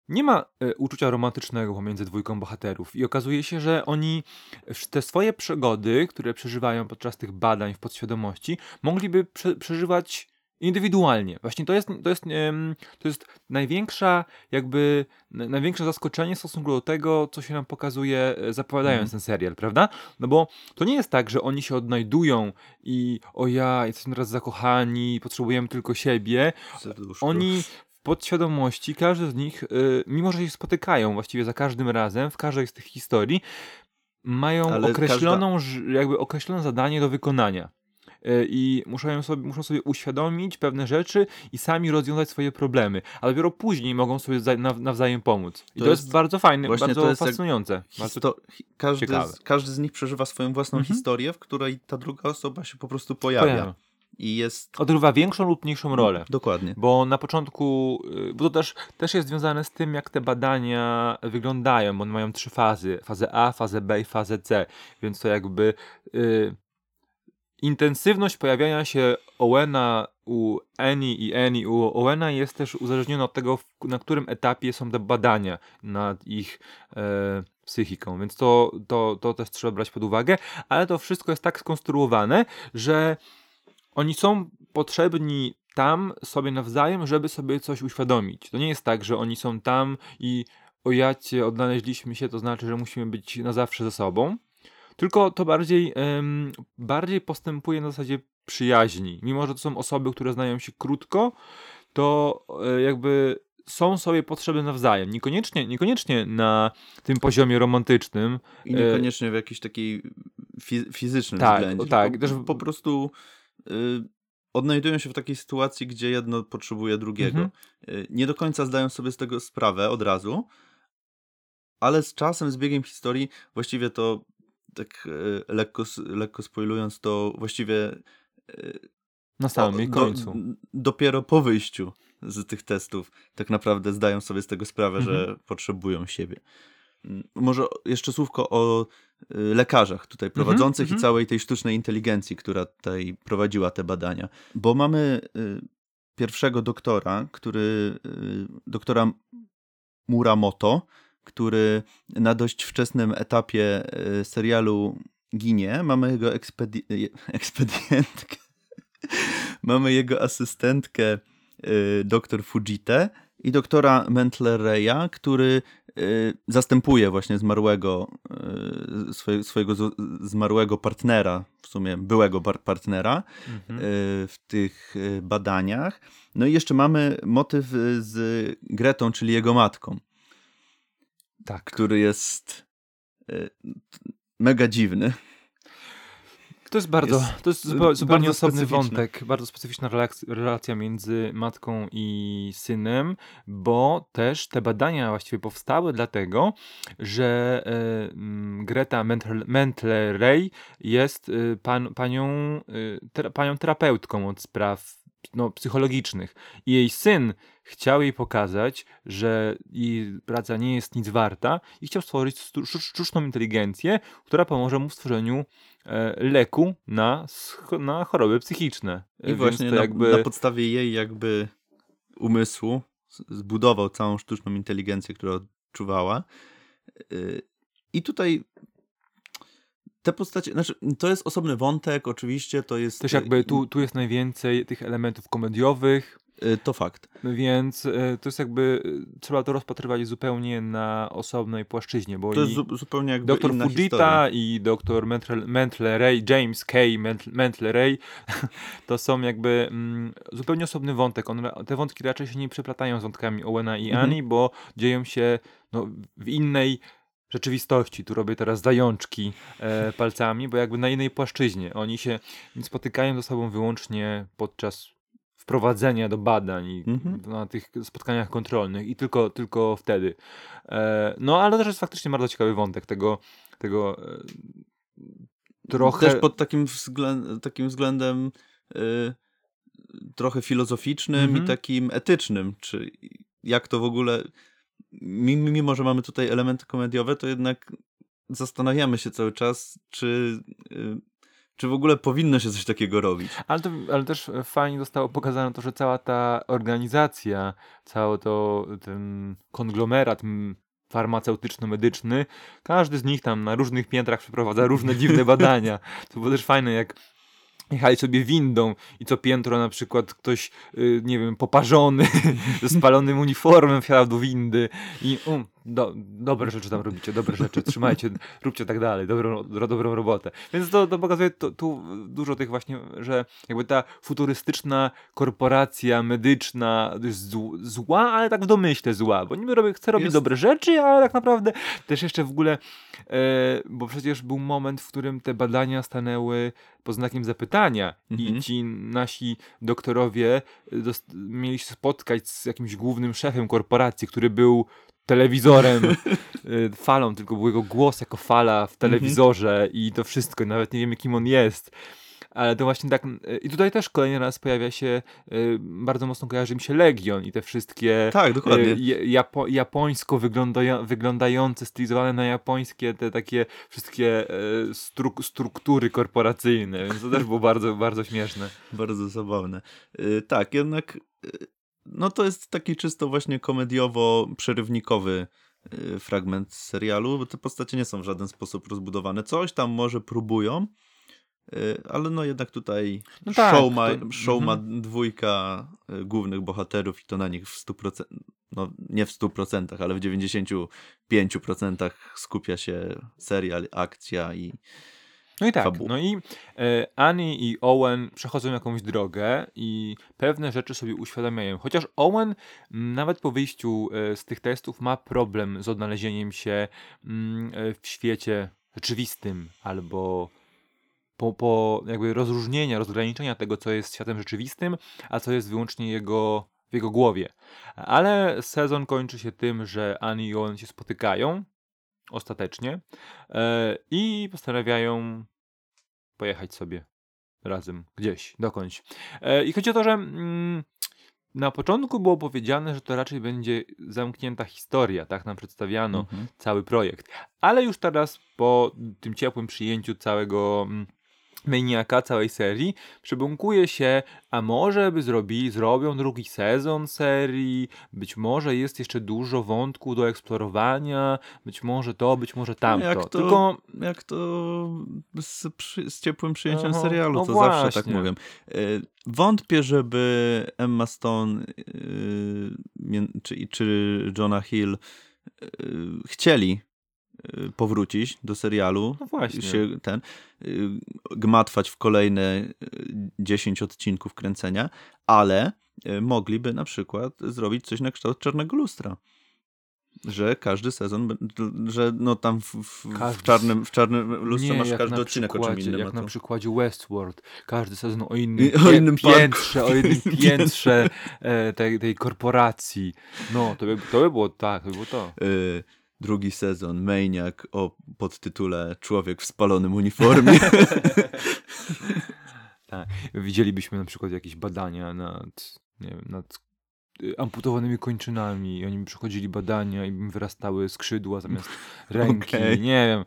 nie ma e, uczucia romantycznego pomiędzy dwójką bohaterów i okazuje się, że oni te swoje przygody, które przeżywają podczas tych badań w podświadomości, mogliby prze przeżywać indywidualnie. Właśnie to jest, to jest, to jest największa, jakby największe zaskoczenie w stosunku do tego, co się nam pokazuje e, zapowiadając mm. ten serial, prawda? No bo to nie jest tak, że oni się odnajdują i o ja, jesteśmy teraz zakochani, potrzebujemy tylko siebie. Serduszko. Oni podświadomości każdy z nich, y, mimo że się spotykają właściwie za każdym razem, w każdej z tych historii, mają Ale określoną, każda... jakby określone zadanie do wykonania. Y, I muszą sobie, muszą sobie uświadomić pewne rzeczy i sami rozwiązać swoje problemy, a dopiero później mogą sobie nawzajem pomóc. I to, to jest, jest, bardzo fajne, bardzo to fascynujące. Bardzo każdy, z, każdy z nich przeżywa swoją własną mhm. historię, w której ta druga osoba się po prostu pojawia. pojawia i jest... Odgrywa większą lub mniejszą rolę. Dokładnie. Bo na początku, y, bo to też, też jest związane z tym, jak te badania wyglądają. One mają trzy fazy. Fazę A, fazę B i fazę C. Więc to jakby y, intensywność pojawiania się Owena u Annie i Annie u Owena jest też uzależniona od tego, na którym etapie są te badania nad ich e, psychiką, więc to, to, to też trzeba brać pod uwagę, ale to wszystko jest tak skonstruowane, że oni są potrzebni tam sobie nawzajem, żeby sobie coś uświadomić. To nie jest tak, że oni są tam i o jacie odnaleźliśmy się, to znaczy, że musimy być na zawsze ze sobą. Tylko to bardziej, um, bardziej postępuje na zasadzie przyjaźni. Mimo, że to są osoby, które znają się krótko, to e, jakby są sobie potrzebne nawzajem. Niekoniecznie, niekoniecznie na tym poziomie romantycznym. I niekoniecznie w jakiś takiej fizycznym tak, względzie. Tak, też po prostu Y, odnajdują się w takiej sytuacji, gdzie jedno potrzebuje drugiego. Mhm. Y, nie do końca zdają sobie z tego sprawę od razu, ale z czasem, z biegiem historii, właściwie to tak y, lekko, lekko spoilując, to właściwie na samym do, końcu. dopiero po wyjściu z tych testów tak naprawdę zdają sobie z tego sprawę, mhm. że potrzebują siebie. Może jeszcze słówko o y, lekarzach tutaj mhm, prowadzących mm -hmm. i całej tej sztucznej inteligencji, która tutaj prowadziła te badania. Bo mamy pierwszego doktora, który, doktora Muramoto, który na dość wczesnym etapie serialu ginie. Mamy jego ekspedi ekspedientkę, mamy jego asystentkę doktor Fujite i doktora Mentlereya, który Y, zastępuje właśnie zmarłego, swoje, swojego zmarłego partnera, w sumie byłego partnera mhm. W tych badaniach. No i jeszcze mamy motyw z Gretą, czyli jego matką. Tak. Który jest mega dziwny. To jest bardzo, jest to jest zupełnie, zupełnie osobny wątek, bardzo specyficzna relacja między matką i synem, bo też te badania właściwie powstały dlatego, że y, Greta Mentler-Ray jest y, pan, panią, y, panią terapeutką od spraw no, psychologicznych. I jej syn chciał jej pokazać, że jej praca nie jest nic warta i chciał stworzyć sztuczną inteligencję, która pomoże mu w stworzeniu e, leku na, na choroby psychiczne. I Więc właśnie na, jakby... na podstawie jej jakby umysłu zbudował całą sztuczną inteligencję, którą odczuwała. E, I tutaj te postacie, znaczy to jest osobny wątek, oczywiście, to jest... Też jakby tu, tu jest najwięcej tych elementów komediowych, Y, To fakt. więc y, to jest jakby, y, trzeba to rozpatrywać zupełnie na osobnej płaszczyźnie, bo To jest zu, zupełnie jakby doktor inna Fujita historia. i doktor Mentle- Mentleray, James K. Ment- Mentleray, to są jakby mm, zupełnie osobny wątek. On, te wątki raczej się nie przeplatają z wątkami Owena i Mhm. Annie, bo dzieją się no, w innej rzeczywistości. Tu robię teraz zajączki e, palcami, bo jakby na innej płaszczyźnie. Oni się spotykają ze sobą wyłącznie podczas wprowadzenia do badań i Mhm. na tych spotkaniach kontrolnych i tylko, tylko wtedy. E, no ale też jest faktycznie bardzo ciekawy wątek tego, tego e, trochę... Też pod takim, względ, takim względem y, trochę filozoficznym Mhm. i takim etycznym, czy jak to w ogóle, mimo, że mamy tutaj elementy komediowe, to jednak zastanawiamy się cały czas, czy, y, czy w ogóle powinno się coś takiego robić. Ale, to, ale też fajnie zostało pokazane to, że cała ta organizacja, cały to ten konglomerat farmaceutyczno-medyczny, każdy z nich tam na różnych piętrach przeprowadza różne dziwne badania. To było też fajne, jak jechali sobie windą i co piętro na przykład ktoś, y, nie wiem, poparzony, ze spalonym uniformem wsiadał do windy i um, do, dobre rzeczy tam robicie, dobre rzeczy, trzymajcie, róbcie tak dalej, dobrą, ro, dobrą robotę. Więc to, to pokazuje to, tu dużo tych właśnie, że jakby ta futurystyczna korporacja medyczna zła, ale tak w domyśle zła, bo niby robi, chce robić Jest- dobre rzeczy, ale tak naprawdę też jeszcze w ogóle, e, bo przecież był moment, w którym te badania stanęły pod znakiem zapytania Mhm. i ci nasi doktorowie dost- mieli się spotkać z jakimś głównym szefem korporacji, który był telewizorem, y, falą, tylko był jego głos jako fala w telewizorze i to wszystko, nawet nie wiemy kim on jest. Ale to właśnie tak. y, I tutaj też kolejny raz pojawia się, y, bardzo mocno kojarzy mi się Legion i te wszystkie Tak, dokładnie. y, ja- japo, japońsko wyglądają, wyglądające, stylizowane na japońskie, te takie wszystkie struk struktury korporacyjne, więc to też było bardzo, bardzo śmieszne. Bardzo zabawne. Tak, jednak no to jest taki czysto właśnie komediowo-przerywnikowy fragment serialu, bo te postacie nie są w żaden sposób rozbudowane. Coś tam może próbują, ale no jednak tutaj No tak, show, ma, to- show ma mhm. dwójka y, głównych bohaterów i to na nich w 100%, no nie w 100%, ale w 95% skupia się serial, akcja i No i tak, fabuła. no i e, Annie i Owen przechodzą jakąś drogę i pewne rzeczy sobie uświadamiają. Chociaż Owen m, nawet po wyjściu e, z tych testów ma problem z odnalezieniem się mm, e, w świecie rzeczywistym albo po, po jakby rozróżnienia, rozgraniczenia tego, co jest światem rzeczywistym, a co jest wyłącznie jego, w jego głowie. Ale sezon kończy się tym, że Annie i Owen się spotykają ostatecznie e, i postanawiają pojechać sobie razem gdzieś, dokądś. E, I chodzi o to, że mm, na początku było powiedziane, że to raczej będzie zamknięta historia, tak nam przedstawiano Mhm. cały projekt. Ale już teraz po tym ciepłym przyjęciu całego mm, Maniaka, całej serii, przybąkuje się, a może by zrobili, zrobią drugi sezon serii, być może jest jeszcze dużo wątku do eksplorowania, być może to, być może tamto. jak to- Tylko jak to z, z ciepłym przyjęciem serialu, no to zawsze tak właśnie. mówię. Y, Wątpię, żeby Emma Stone mię- czy, czy Jonah Hill y, chcieli powrócić do serialu. No właśnie. Się ten, y, gmatwać w kolejne y, 10 odcinków kręcenia, ale y, mogliby na przykład zrobić coś na kształt Czarnego Lustra. Że każdy sezon, że no tam w, w, w, Każdy- czarnym, w czarnym lustrze nie, masz każdy odcinek o czym innym. Jak a na przykładzie Westworld. Każdy sezon o innym, I- o innym parku. piętrze, o jednym piętrze e, tej, tej korporacji. No, to by, to by było tak, to by było to. y, drugi sezon, Maniac o podtytule Człowiek w spalonym uniformie. Tak. Widzielibyśmy na przykład jakieś badania nad, nie wiem, nad amputowanymi kończynami i oni przechodzili badania i im wyrastały skrzydła zamiast ręki, Okej. nie wiem.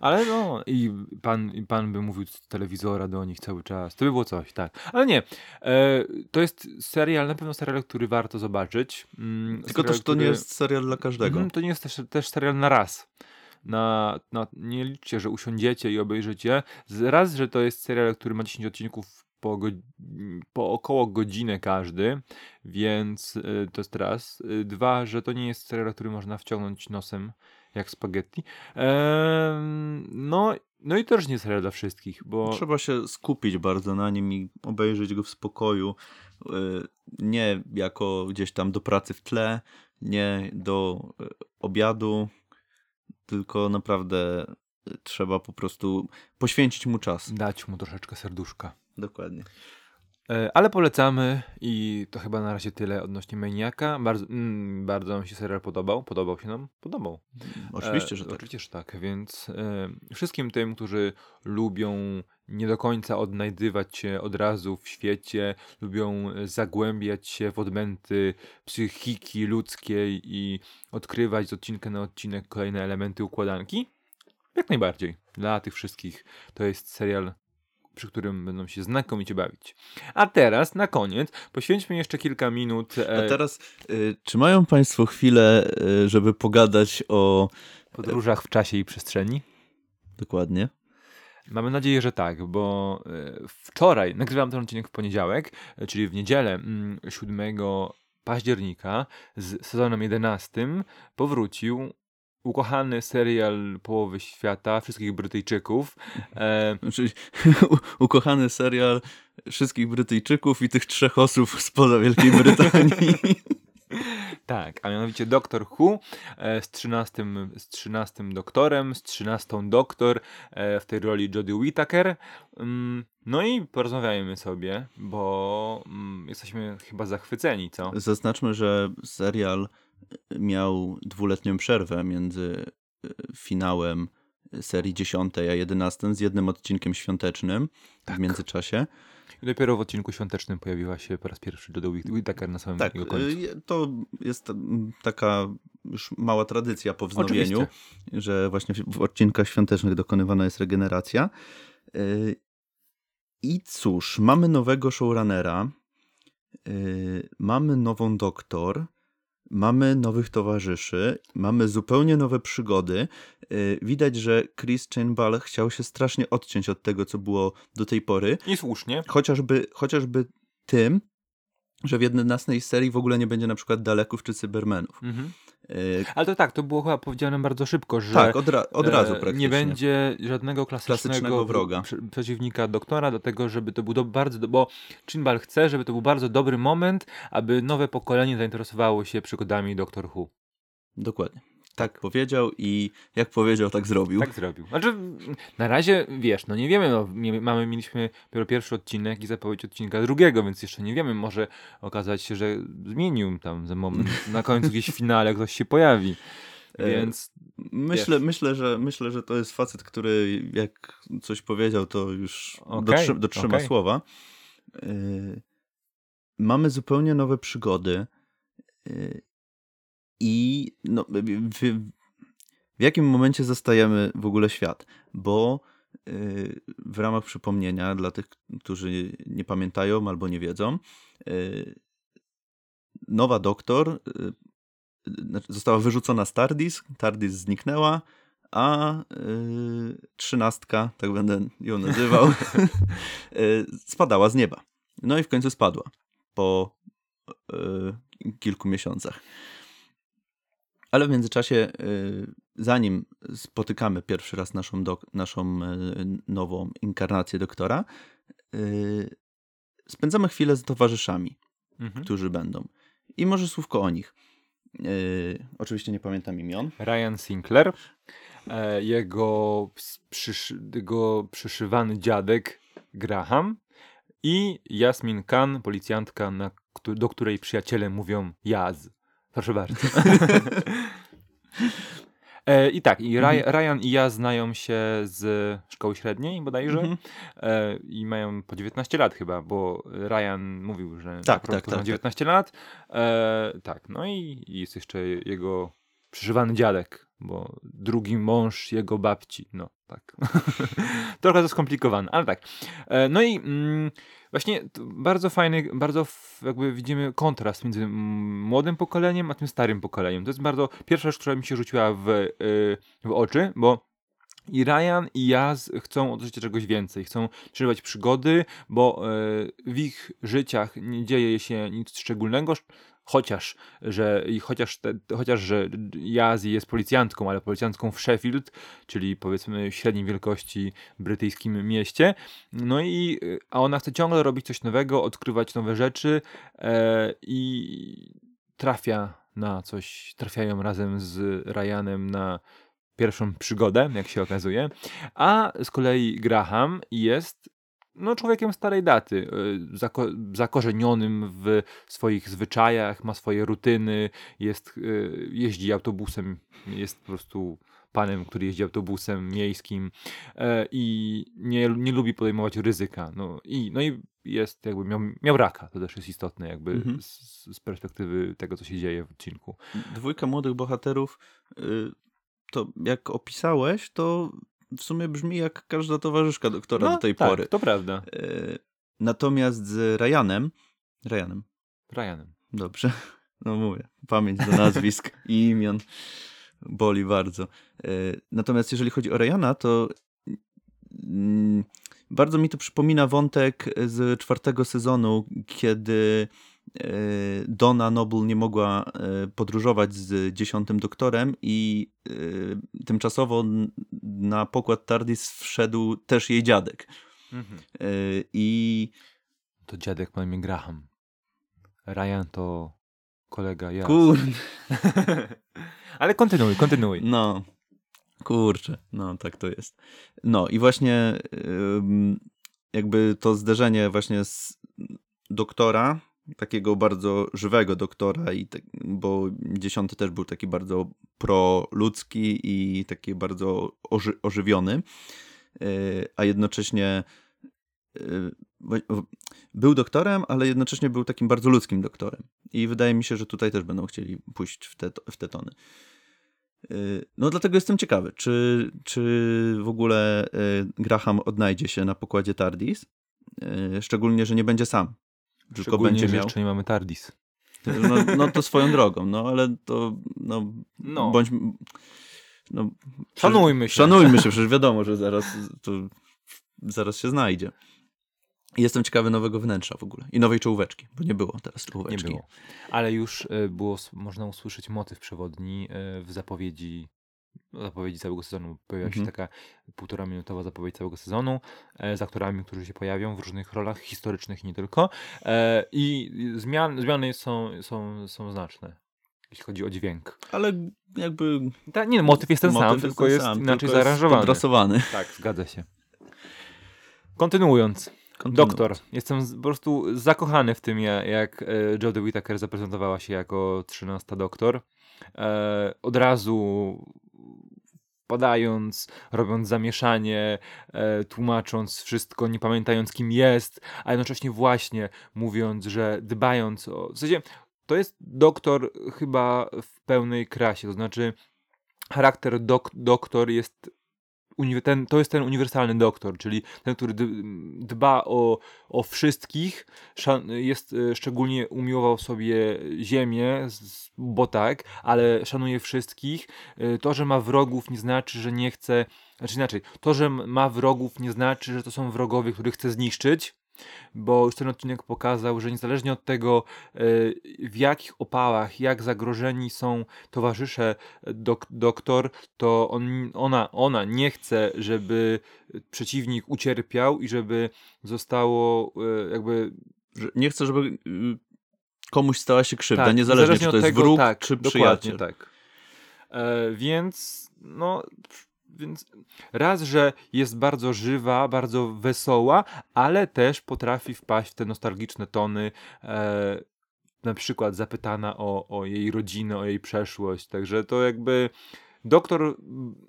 Ale no, i pan, i pan by mówił z telewizora do nich cały czas. To by było coś, tak. Ale nie, e, to jest serial, na pewno serial, który warto zobaczyć. Mm, Tylko serial, też to nie który- jest serial dla każdego. Mhm, to nie jest też, też serial na raz. na, na, nie liczcie, że usiądziecie i obejrzycie. Raz, że to jest serial, który ma 10 odcinków po, po około godzinę każdy, więc y, to jest raz. Y, dwa, że to nie jest serial, który można wciągnąć nosem jak spaghetti. Eee, no, no i też nie serial dla wszystkich, bo... Trzeba się skupić bardzo na nim i obejrzeć go w spokoju. Y, nie jako gdzieś tam do pracy w tle, nie do obiadu, tylko naprawdę trzeba po prostu poświęcić mu czas. Dać mu troszeczkę serduszka. Dokładnie. E, ale polecamy i to chyba na razie tyle odnośnie Maniaka. Bardzo, mm, bardzo nam się serial podobał. Podobał się nam? Podobał. Oczywiście, że e, tak. Oczywiście, że tak. Więc e, wszystkim tym, którzy lubią nie do końca odnajdywać się od razu w świecie, lubią zagłębiać się w odmęty psychiki ludzkiej i odkrywać z odcinka na odcinek kolejne elementy układanki, jak najbardziej. Dla tych wszystkich to jest serial przy którym będą się znakomicie bawić. A teraz, na koniec, poświęćmy jeszcze kilka minut. E... A teraz, y, czy mają Państwo chwilę, y, żeby pogadać o podróżach w czasie i przestrzeni? Dokładnie. Mamy nadzieję, że tak, bo wczoraj, nagrywam ten odcinek w poniedziałek, czyli w niedzielę 7 mm, października z sezonem 11 powrócił ukochany serial połowy świata, wszystkich Brytyjczyków. E... Czyli ukochany serial wszystkich Brytyjczyków i tych trzech osób spoza Wielkiej Brytanii. Tak, a mianowicie Doktor Who e, z 13, z 13 doktorem, z 13 doktor e, w tej roli Jodie Whittaker. Mm, no i porozmawiajmy sobie, bo mm, jesteśmy chyba zachwyceni, co? Zaznaczmy, że serial miał dwuletnią przerwę między e, finałem serii 10 a 11 z jednym odcinkiem świątecznym tak. w międzyczasie. I dopiero w odcinku świątecznym pojawiła się po raz pierwszy Dodo Whittaker na samym tak, końcu. To jest taka już mała tradycja po wznowieniu, Oczywiście. że właśnie w odcinkach świątecznych dokonywana jest regeneracja. E, I cóż, mamy nowego showrunnera, e, mamy nową doktor, mamy nowych towarzyszy, mamy zupełnie nowe przygody. Y, widać, że Chris Chainball chciał się strasznie odciąć od tego, co było do tej pory. I słusznie. Chociażby, chociażby tym, że w 11 serii w ogóle nie będzie na przykład Daleków czy Cybermenów. Mhm. Y, Ale to tak, to było chyba powiedziane bardzo szybko, że tak, od, ra od razu praktycznie. nie będzie żadnego klasycznego, klasycznego wroga. przeciwnika doktora, dlatego żeby to był bardzo, do, bo Chinbal chce, żeby to był bardzo dobry moment, aby nowe pokolenie zainteresowało się przygodami Doktor Who. Dokładnie tak powiedział i jak powiedział, tak zrobił. Tak zrobił. Znaczy, na razie, wiesz, no nie wiemy, no, mamy, mieliśmy dopiero pierwszy odcinek i zapowiedź odcinka drugiego, więc jeszcze nie wiemy, może okazać się, że zmienił tam za moment, na końcu gdzieś w finale ktoś się pojawi. E, więc myślę, myślę, że, myślę, że to jest facet, który jak coś powiedział, to już okay, dotrzy, dotrzyma okay. słowa. Yy, mamy zupełnie nowe przygody. I no, w, w jakim momencie zastajemy w ogóle świat? Bo yy, w ramach przypomnienia dla tych, którzy nie pamiętają albo nie wiedzą, yy, nowa doktor yy, została wyrzucona z TARDIS, TARDIS zniknęła, a trzynastka, tak będę ją nazywał, spadała z nieba. No i w końcu spadła po kilku miesiącach. Ale w międzyczasie, y, zanim spotykamy pierwszy raz naszą, do, naszą y, nową inkarnację doktora, y, spędzamy chwilę z towarzyszami, mhm. którzy będą. I może słówko o nich. Oczywiście nie pamiętam imion. Ryan Sinclair, e, jego, przysz, jego przyszywany dziadek Graham i Jasmin Khan, policjantka, na, do której przyjaciele mówią Jaz. Proszę bardzo. E, I tak, i mhm. Ryan i ja znają się z szkoły średniej bodajże mhm. e, i mają po 19 lat chyba, bo Ryan mówił, że tak, tak, tak, ma 19 tak. lat. E, tak, no i jest jeszcze jego przeżywany dziadek, bo drugi mąż jego babci, no tak. Trochę to skomplikowane, ale tak. E, no i mm, właśnie bardzo fajny, bardzo jakby widzimy kontrast między młodym pokoleniem a tym starym pokoleniem. To jest bardzo pierwsza rzecz, która mi się rzuciła w, e, w oczy, bo i Ryan i Jaz chcą od życia czegoś więcej, chcą przeżywać przygody, bo e, w ich życiach nie dzieje się nic szczególnego, chociaż, że, chociaż, te, chociaż że Jaz jest policjantką, ale policjantką w Sheffield, czyli powiedzmy średniej wielkości brytyjskim mieście. No i a ona chce ciągle robić coś nowego, odkrywać nowe rzeczy e, i trafia na coś, trafiają razem z Ryanem na pierwszą przygodę, jak się okazuje. A z kolei Graham jest no, człowiekiem starej daty, e, zako zakorzenionym w swoich zwyczajach, ma swoje rutyny, jest, e, jeździ autobusem, jest po prostu panem, który jeździ autobusem miejskim e, i nie, nie lubi podejmować ryzyka. No i, no i jest jakby miał, miał raka, to też jest istotne jakby mhm. z, z, perspektywy tego, co się dzieje w odcinku. Dwójka młodych bohaterów y, to jak opisałeś, to w sumie brzmi jak każda towarzyszka doktora no, do tej tak, pory. to prawda. E, natomiast z Ryanem, Ryanem. Ryanem. Dobrze. No mówię, pamięć do nazwisk i imion boli bardzo. E, natomiast jeżeli chodzi o Ryana, to mm, bardzo mi to przypomina wątek z czwartego sezonu, kiedy Donna Noble nie mogła e, podróżować z dziesiątym doktorem i e, tymczasowo na pokład TARDIS wszedł też jej dziadek. Mhm. I... To dziadek ma imię Graham. Ryan to kolega ja. Kurde. Ale kontynuuj, kontynuuj. No, kurczę, no tak to jest. No i właśnie jakby to zderzenie właśnie z doktora takiego bardzo żywego doktora, i te, bo dziesiąty też był taki bardzo proludzki i taki bardzo oży, ożywiony, e, a jednocześnie e, był doktorem, ale jednocześnie był takim bardzo ludzkim doktorem. I wydaje mi się, że tutaj też będą chcieli pójść w te, w te tony. E, no dlatego jestem ciekawy, czy, czy w ogóle Graham odnajdzie się na pokładzie TARDIS, szczególnie, że nie będzie sam, tylko będzie miał. jeszcze nie mamy TARDIS. No, no to swoją drogą, no ale to no, no. bądź no, szanujmy się. Szanujmy się, przecież wiadomo, że zaraz to, zaraz się znajdzie. Jestem ciekawy nowego wnętrza w ogóle i nowej czołóweczki, bo nie było teraz czołóweczki. Nie było. Ale już e, było, można usłyszeć motyw przewodni e, w zapowiedzi zapowiedzi całego sezonu. Pojawia się mhm. taka półtora minutowa zapowiedź całego sezonu e, z aktorami, którzy się pojawią w różnych rolach historycznych nie tylko. E, I zmian, zmiany są, są, są znaczne, jeśli chodzi o dźwięk. Ale jakby... Ta, nie, motyw jest ten motyw sam, jest tylko ten jest sam, inaczej tylko zaaranżowany. Jest tak, zgadza się. Kontynuując. Doktor. Jestem po prostu zakochany w tym, jak e, Jodie Whittaker zaprezentowała się jako 13 doktor. E, od razu wpadając, robiąc zamieszanie, e, tłumacząc wszystko, nie pamiętając kim jest, a jednocześnie właśnie mówiąc, że dbając o... W sensie, to jest doktor chyba w pełnej krasie, to znaczy charakter dok doktor jest ten, to jest ten uniwersalny doktor, czyli ten, który dba o, o wszystkich, jest e, szczególnie umiłował sobie ziemię, bo tak, ale szanuje wszystkich. E, to, że ma wrogów nie znaczy, że nie chce, znaczy inaczej, to, że ma wrogów nie znaczy, że to są wrogowie, których chce zniszczyć bo już ten odcinek pokazał, że niezależnie od tego, e, w jakich opałach, jak zagrożeni są towarzysze dok doktor, to on, ona, ona nie chce, żeby przeciwnik ucierpiał i żeby zostało e, jakby... Nie chce, żeby y, komuś stała się krzywda, tak, niezależnie, niezależnie czy to jest tego, wróg, tak, czy przyjaciel. tak. E, więc no więc raz, że jest bardzo żywa, bardzo wesoła, ale też potrafi wpaść w te nostalgiczne tony. E, na przykład zapytana o, o jej rodzinę, o jej przeszłość. Także to jakby doktor,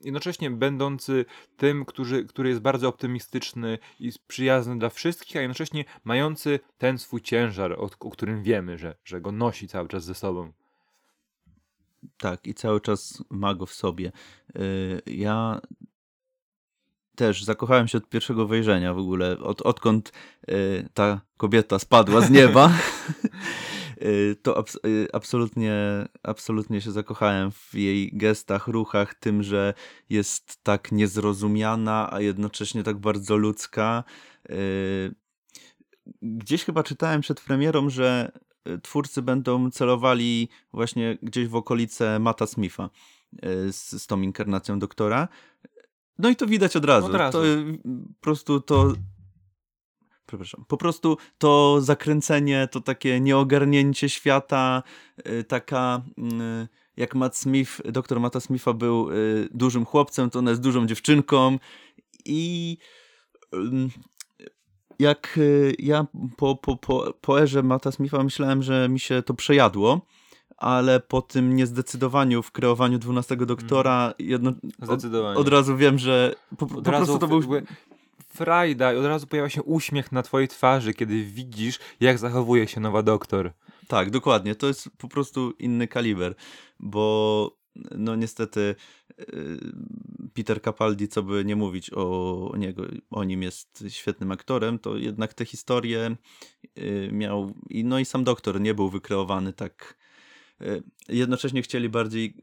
jednocześnie będący tym, który, który jest bardzo optymistyczny i przyjazny dla wszystkich, a jednocześnie mający ten swój ciężar, o, o którym wiemy, że, że go nosi cały czas ze sobą. Tak, i cały czas ma go w sobie. Y, ja też zakochałem się od pierwszego wejrzenia w ogóle, od, odkąd y, ta kobieta spadła z nieba. Y, to abs absolutnie, absolutnie się zakochałem w jej gestach, ruchach, tym, że jest tak niezrozumiana, a jednocześnie tak bardzo ludzka. Gdzieś chyba czytałem przed premierą, że twórcy będą celowali właśnie gdzieś w okolice Mata Smitha z, z tą inkarnacją doktora. No i to widać od razu. Od razu. To, po prostu to przepraszam, po prostu to zakręcenie, to takie nieogarnięcie świata, y, taka y, jak Matt Smith, doktor Matta Smitha był dużym chłopcem, to ona jest dużą dziewczynką i jak ja po, po, po, po erze Matta Smitha myślałem, że mi się to przejadło, ale po tym niezdecydowaniu w kreowaniu 12 doktora mm. jedno, od, od, razu wiem, że po, po prostu to był frajda i od razu pojawia się uśmiech na twojej twarzy, kiedy widzisz, jak zachowuje się nowa doktor. Tak, dokładnie. To jest po prostu inny kaliber, bo no niestety y, Peter Capaldi, co by nie mówić o, niego, o nim jest świetnym aktorem, to jednak te historie y, miał, no i sam doktor nie był wykreowany tak y, jednocześnie chcieli bardziej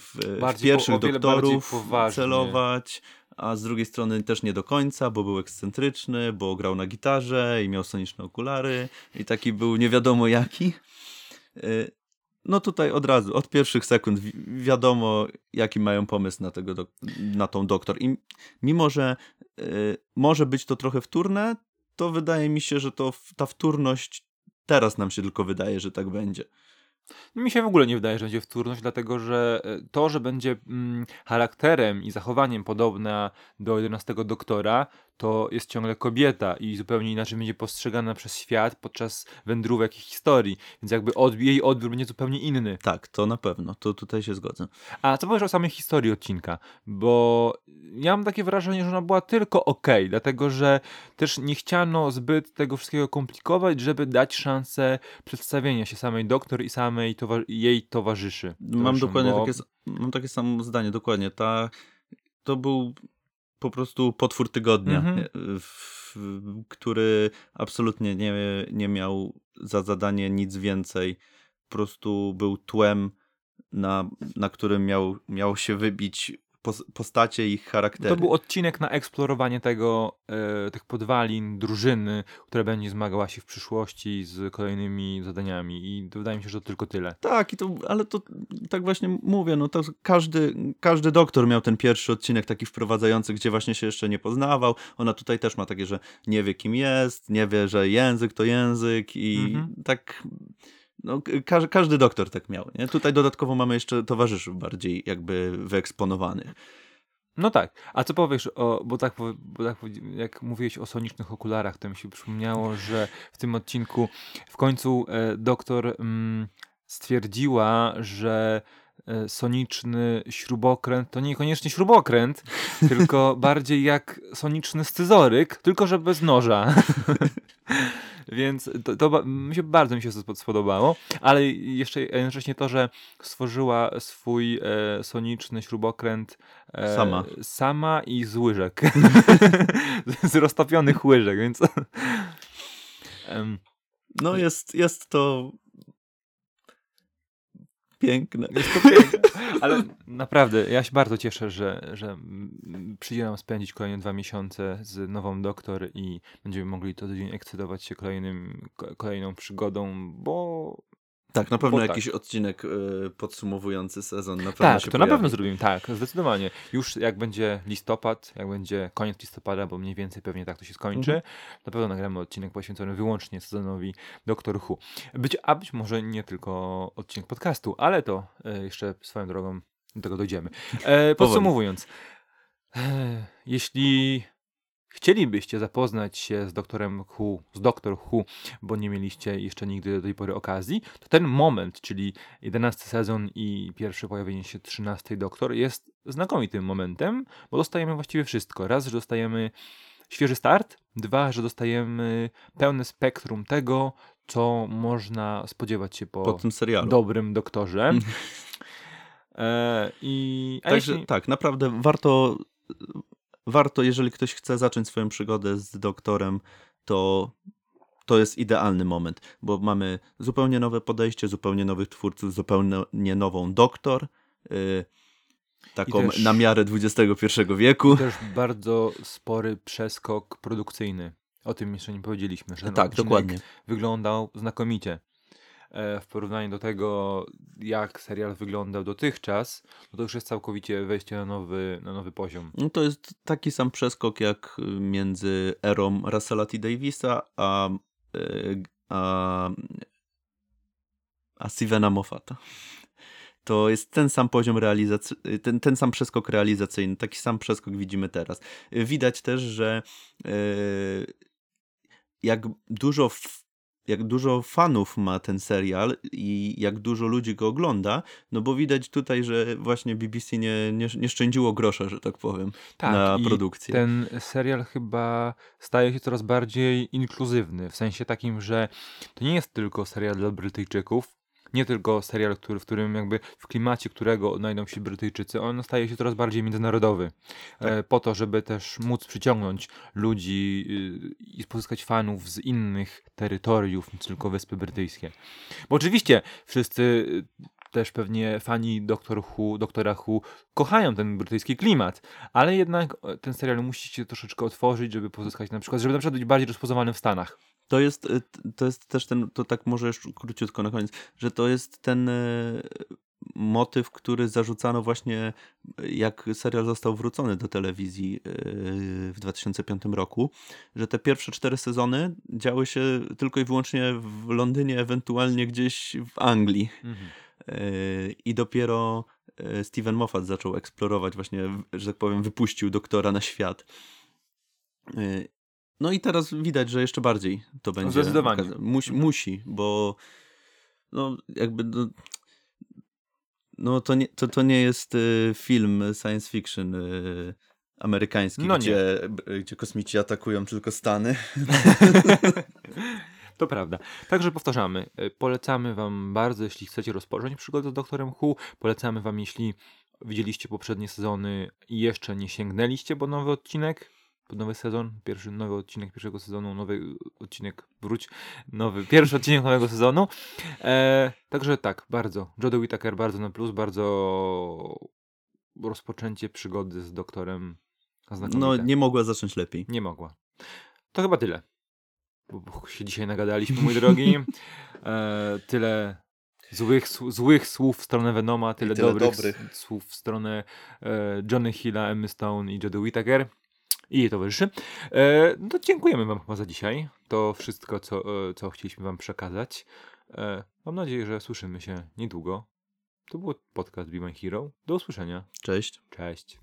w, bardziej w pierwszych po, doktorów celować, a z drugiej strony też nie do końca, bo był ekscentryczny, bo grał na gitarze i miał soniczne okulary i taki był nie wiadomo jaki. Y, no tutaj od razu, od pierwszych sekund wiadomo, jaki mają pomysł na, tego na tą doktor. I mimo, że y, może być to trochę wtórne, to wydaje mi się, że to ta wtórność teraz nam się tylko wydaje, że tak będzie. Mi się w ogóle nie wydaje, że będzie wtórność, dlatego że e, to, że będzie mm, charakterem i zachowaniem podobna do 11 doktora, to jest ciągle kobieta i zupełnie inaczej będzie postrzegana przez świat podczas wędrówek i historii. Więc jakby od, jej odbiór będzie zupełnie inny. Tak, to na pewno. To tutaj się zgodzę. A co powiesz o samej historii odcinka? Bo ja mam takie wrażenie, że ona była tylko ok, dlatego że też nie chciano zbyt tego wszystkiego komplikować, żeby dać szansę przedstawienia się samej doktor i samej towa jej towarzyszy. Mam dokładnie bo... takie, mam takie samo zdanie, dokładnie. Ta, to był po prostu potwór tygodnia, mhm. w, który absolutnie nie, nie miał za zadanie nic więcej. Po prostu był tłem, na, na którym miał, miał się wybić postacie ich charaktery. To był odcinek na eksplorowanie tego, e, tych podwalin, drużyny, która będzie zmagała się w przyszłości z kolejnymi zadaniami i wydaje mi się, że to tylko tyle. Tak, i to, ale to tak właśnie mówię, no to każdy, każdy doktor miał ten pierwszy odcinek taki wprowadzający, gdzie właśnie się jeszcze nie poznawał. Ona tutaj też ma takie, że nie wie kim jest, nie wie, że język to język i mhm. tak no, każdy, każdy doktor tak miał. Nie? Tutaj dodatkowo mamy jeszcze towarzyszów bardziej jakby wyeksponowanych. No tak, a co powiesz o, bo tak, bo tak jak mówiłeś o sonicznych okularach, to mi się przypomniało, że w tym odcinku w końcu e, doktor mm, stwierdziła, że soniczny śrubokręt to niekoniecznie śrubokręt, tylko bardziej jak soniczny scyzoryk, tylko że bez noża. Więc to, to mi się, bardzo mi się to spodobało, ale jeszcze jednocześnie to, że stworzyła swój e, soniczny śrubokręt e, sama. sama i z łyżek. z roztopionych łyżek, więc... no jest, jest to piękne. Jest to piękne. Ale naprawdę, ja się bardzo cieszę, że, że przyjdzie nam spędzić kolejne dwa miesiące z nową doktor i będziemy mogli to dzień ekscytować się kolejnym, kolejną przygodą, bo tak, na pewno Bo jakiś tak. odcinek y, podsumowujący sezon na pewno Tak, to pojawi. na pewno zrobimy, tak, zdecydowanie. Już jak będzie listopad, jak będzie koniec listopada, bo mniej więcej pewnie tak to się skończy, mhm. na pewno nagramy odcinek poświęcony wyłącznie sezonowi Doktor Who. Być, a być może nie tylko odcinek podcastu, ale to y, jeszcze swoją drogą do tego dojdziemy. E, podsumowując, e, jeśli chcielibyście zapoznać się z doktorem Hu, z Doktor Hu, bo nie mieliście jeszcze nigdy do tej pory okazji, to ten moment, czyli 11 sezon i pierwsze pojawienie się 13 doktor jest znakomitym momentem, bo dostajemy właściwie wszystko. Raz, że dostajemy świeży start, dwa, że dostajemy pełne spektrum tego, co można spodziewać się po, po tym serialu. dobrym doktorze. e, i, Także jeśli... tak, naprawdę warto warto, jeżeli ktoś chce zacząć swoją przygodę z doktorem, to to jest idealny moment, bo mamy zupełnie nowe podejście, zupełnie nowych twórców, zupełnie nową doktor, yy, taką też- na miarę XXI wieku. Też bardzo spory przeskok produkcyjny. O tym jeszcze nie powiedzieliśmy, że Tak, dokładnie. wyglądał znakomicie. E, W porównaniu do tego, jak serial wyglądał dotychczas, no to już jest całkowicie wejście na nowy, na nowy poziom. No to jest taki sam przeskok jak y, między erą Russella T. Davisa a, y, a, a Stevena Moffata. To jest ten sam poziom realizacyjny, ten, ten sam przeskok realizacyjny, taki sam przeskok widzimy teraz. Y, Widać też, że y, jak dużo jak dużo fanów ma ten serial i jak dużo ludzi go ogląda, no bo widać tutaj, że właśnie BBC nie, nie, nie szczędziło grosza, że tak powiem, na i produkcję. ten serial chyba staje się coraz bardziej inkluzywny, w sensie takim, że to nie jest tylko serial dla Brytyjczyków, nie tylko serial, który, w którym jakby w klimacie którego odnajdą się Brytyjczycy, on staje się coraz bardziej międzynarodowy. E, po to, żeby też móc przyciągnąć ludzi y, i pozyskać fanów z innych terytoriów niż tylko Wyspy Brytyjskie. Bo oczywiście wszyscy y, też pewnie fani Doctor Who, Doktora Who kochają ten brytyjski klimat, ale jednak e, ten serial musi się troszeczkę otworzyć, żeby pozyskać na przykład, żeby na przykład być bardziej rozpoznawany w Stanach. To jest, y, to jest też ten, to tak może jeszcze króciutko na koniec, że to jest ten y, motyw, który zarzucano właśnie, jak serial został wrócony do telewizji y, w 2005 roku, że te pierwsze cztery sezony działy się tylko i wyłącznie w Londynie, ewentualnie gdzieś w Anglii. Y, I dopiero Steven Moffat zaczął eksplorować, właśnie, że tak powiem, wypuścił doktora na świat. Y, No i teraz widać, że jeszcze bardziej to będzie. Zdecydowanie. Musi, Mhm. musi bo no jakby no, no to, nie, to, to nie jest y, film science fiction y, amerykański, No gdzie, gdzie kosmici atakują tylko Stany. To prawda. Także powtarzamy. e, Polecamy Wam bardzo, jeśli chcecie rozpocząć przygodę z Doktorem Who. Polecamy Wam, jeśli widzieliście poprzednie sezony i jeszcze nie sięgnęliście po nowy odcinek, nowy sezon, pierwszy nowy odcinek pierwszego sezonu, nowy odcinek, wróć, nowy, pierwszy odcinek nowego sezonu. E, także tak, bardzo. Jodie Whittaker bardzo na plus, bardzo rozpoczęcie przygody z Doktorem znakomite. No nie mogła zacząć lepiej. Nie mogła. To chyba tyle. Bo się dzisiaj nagadaliśmy, mój drogi. E, tyle złych, złych słów w stronę Venoma, tyle, tyle dobrych, dobrych. słów w stronę e, Johnny Hilla, Emmy Stone i Jodie Whittaker i jej towarzyszy. E, no dziękujemy wam chyba za dzisiaj. To wszystko, co, e, co chcieliśmy wam przekazać. E, mam nadzieję, że słyszymy się niedługo. To był podcast Be My Hero. Do usłyszenia. Cześć. Cześć.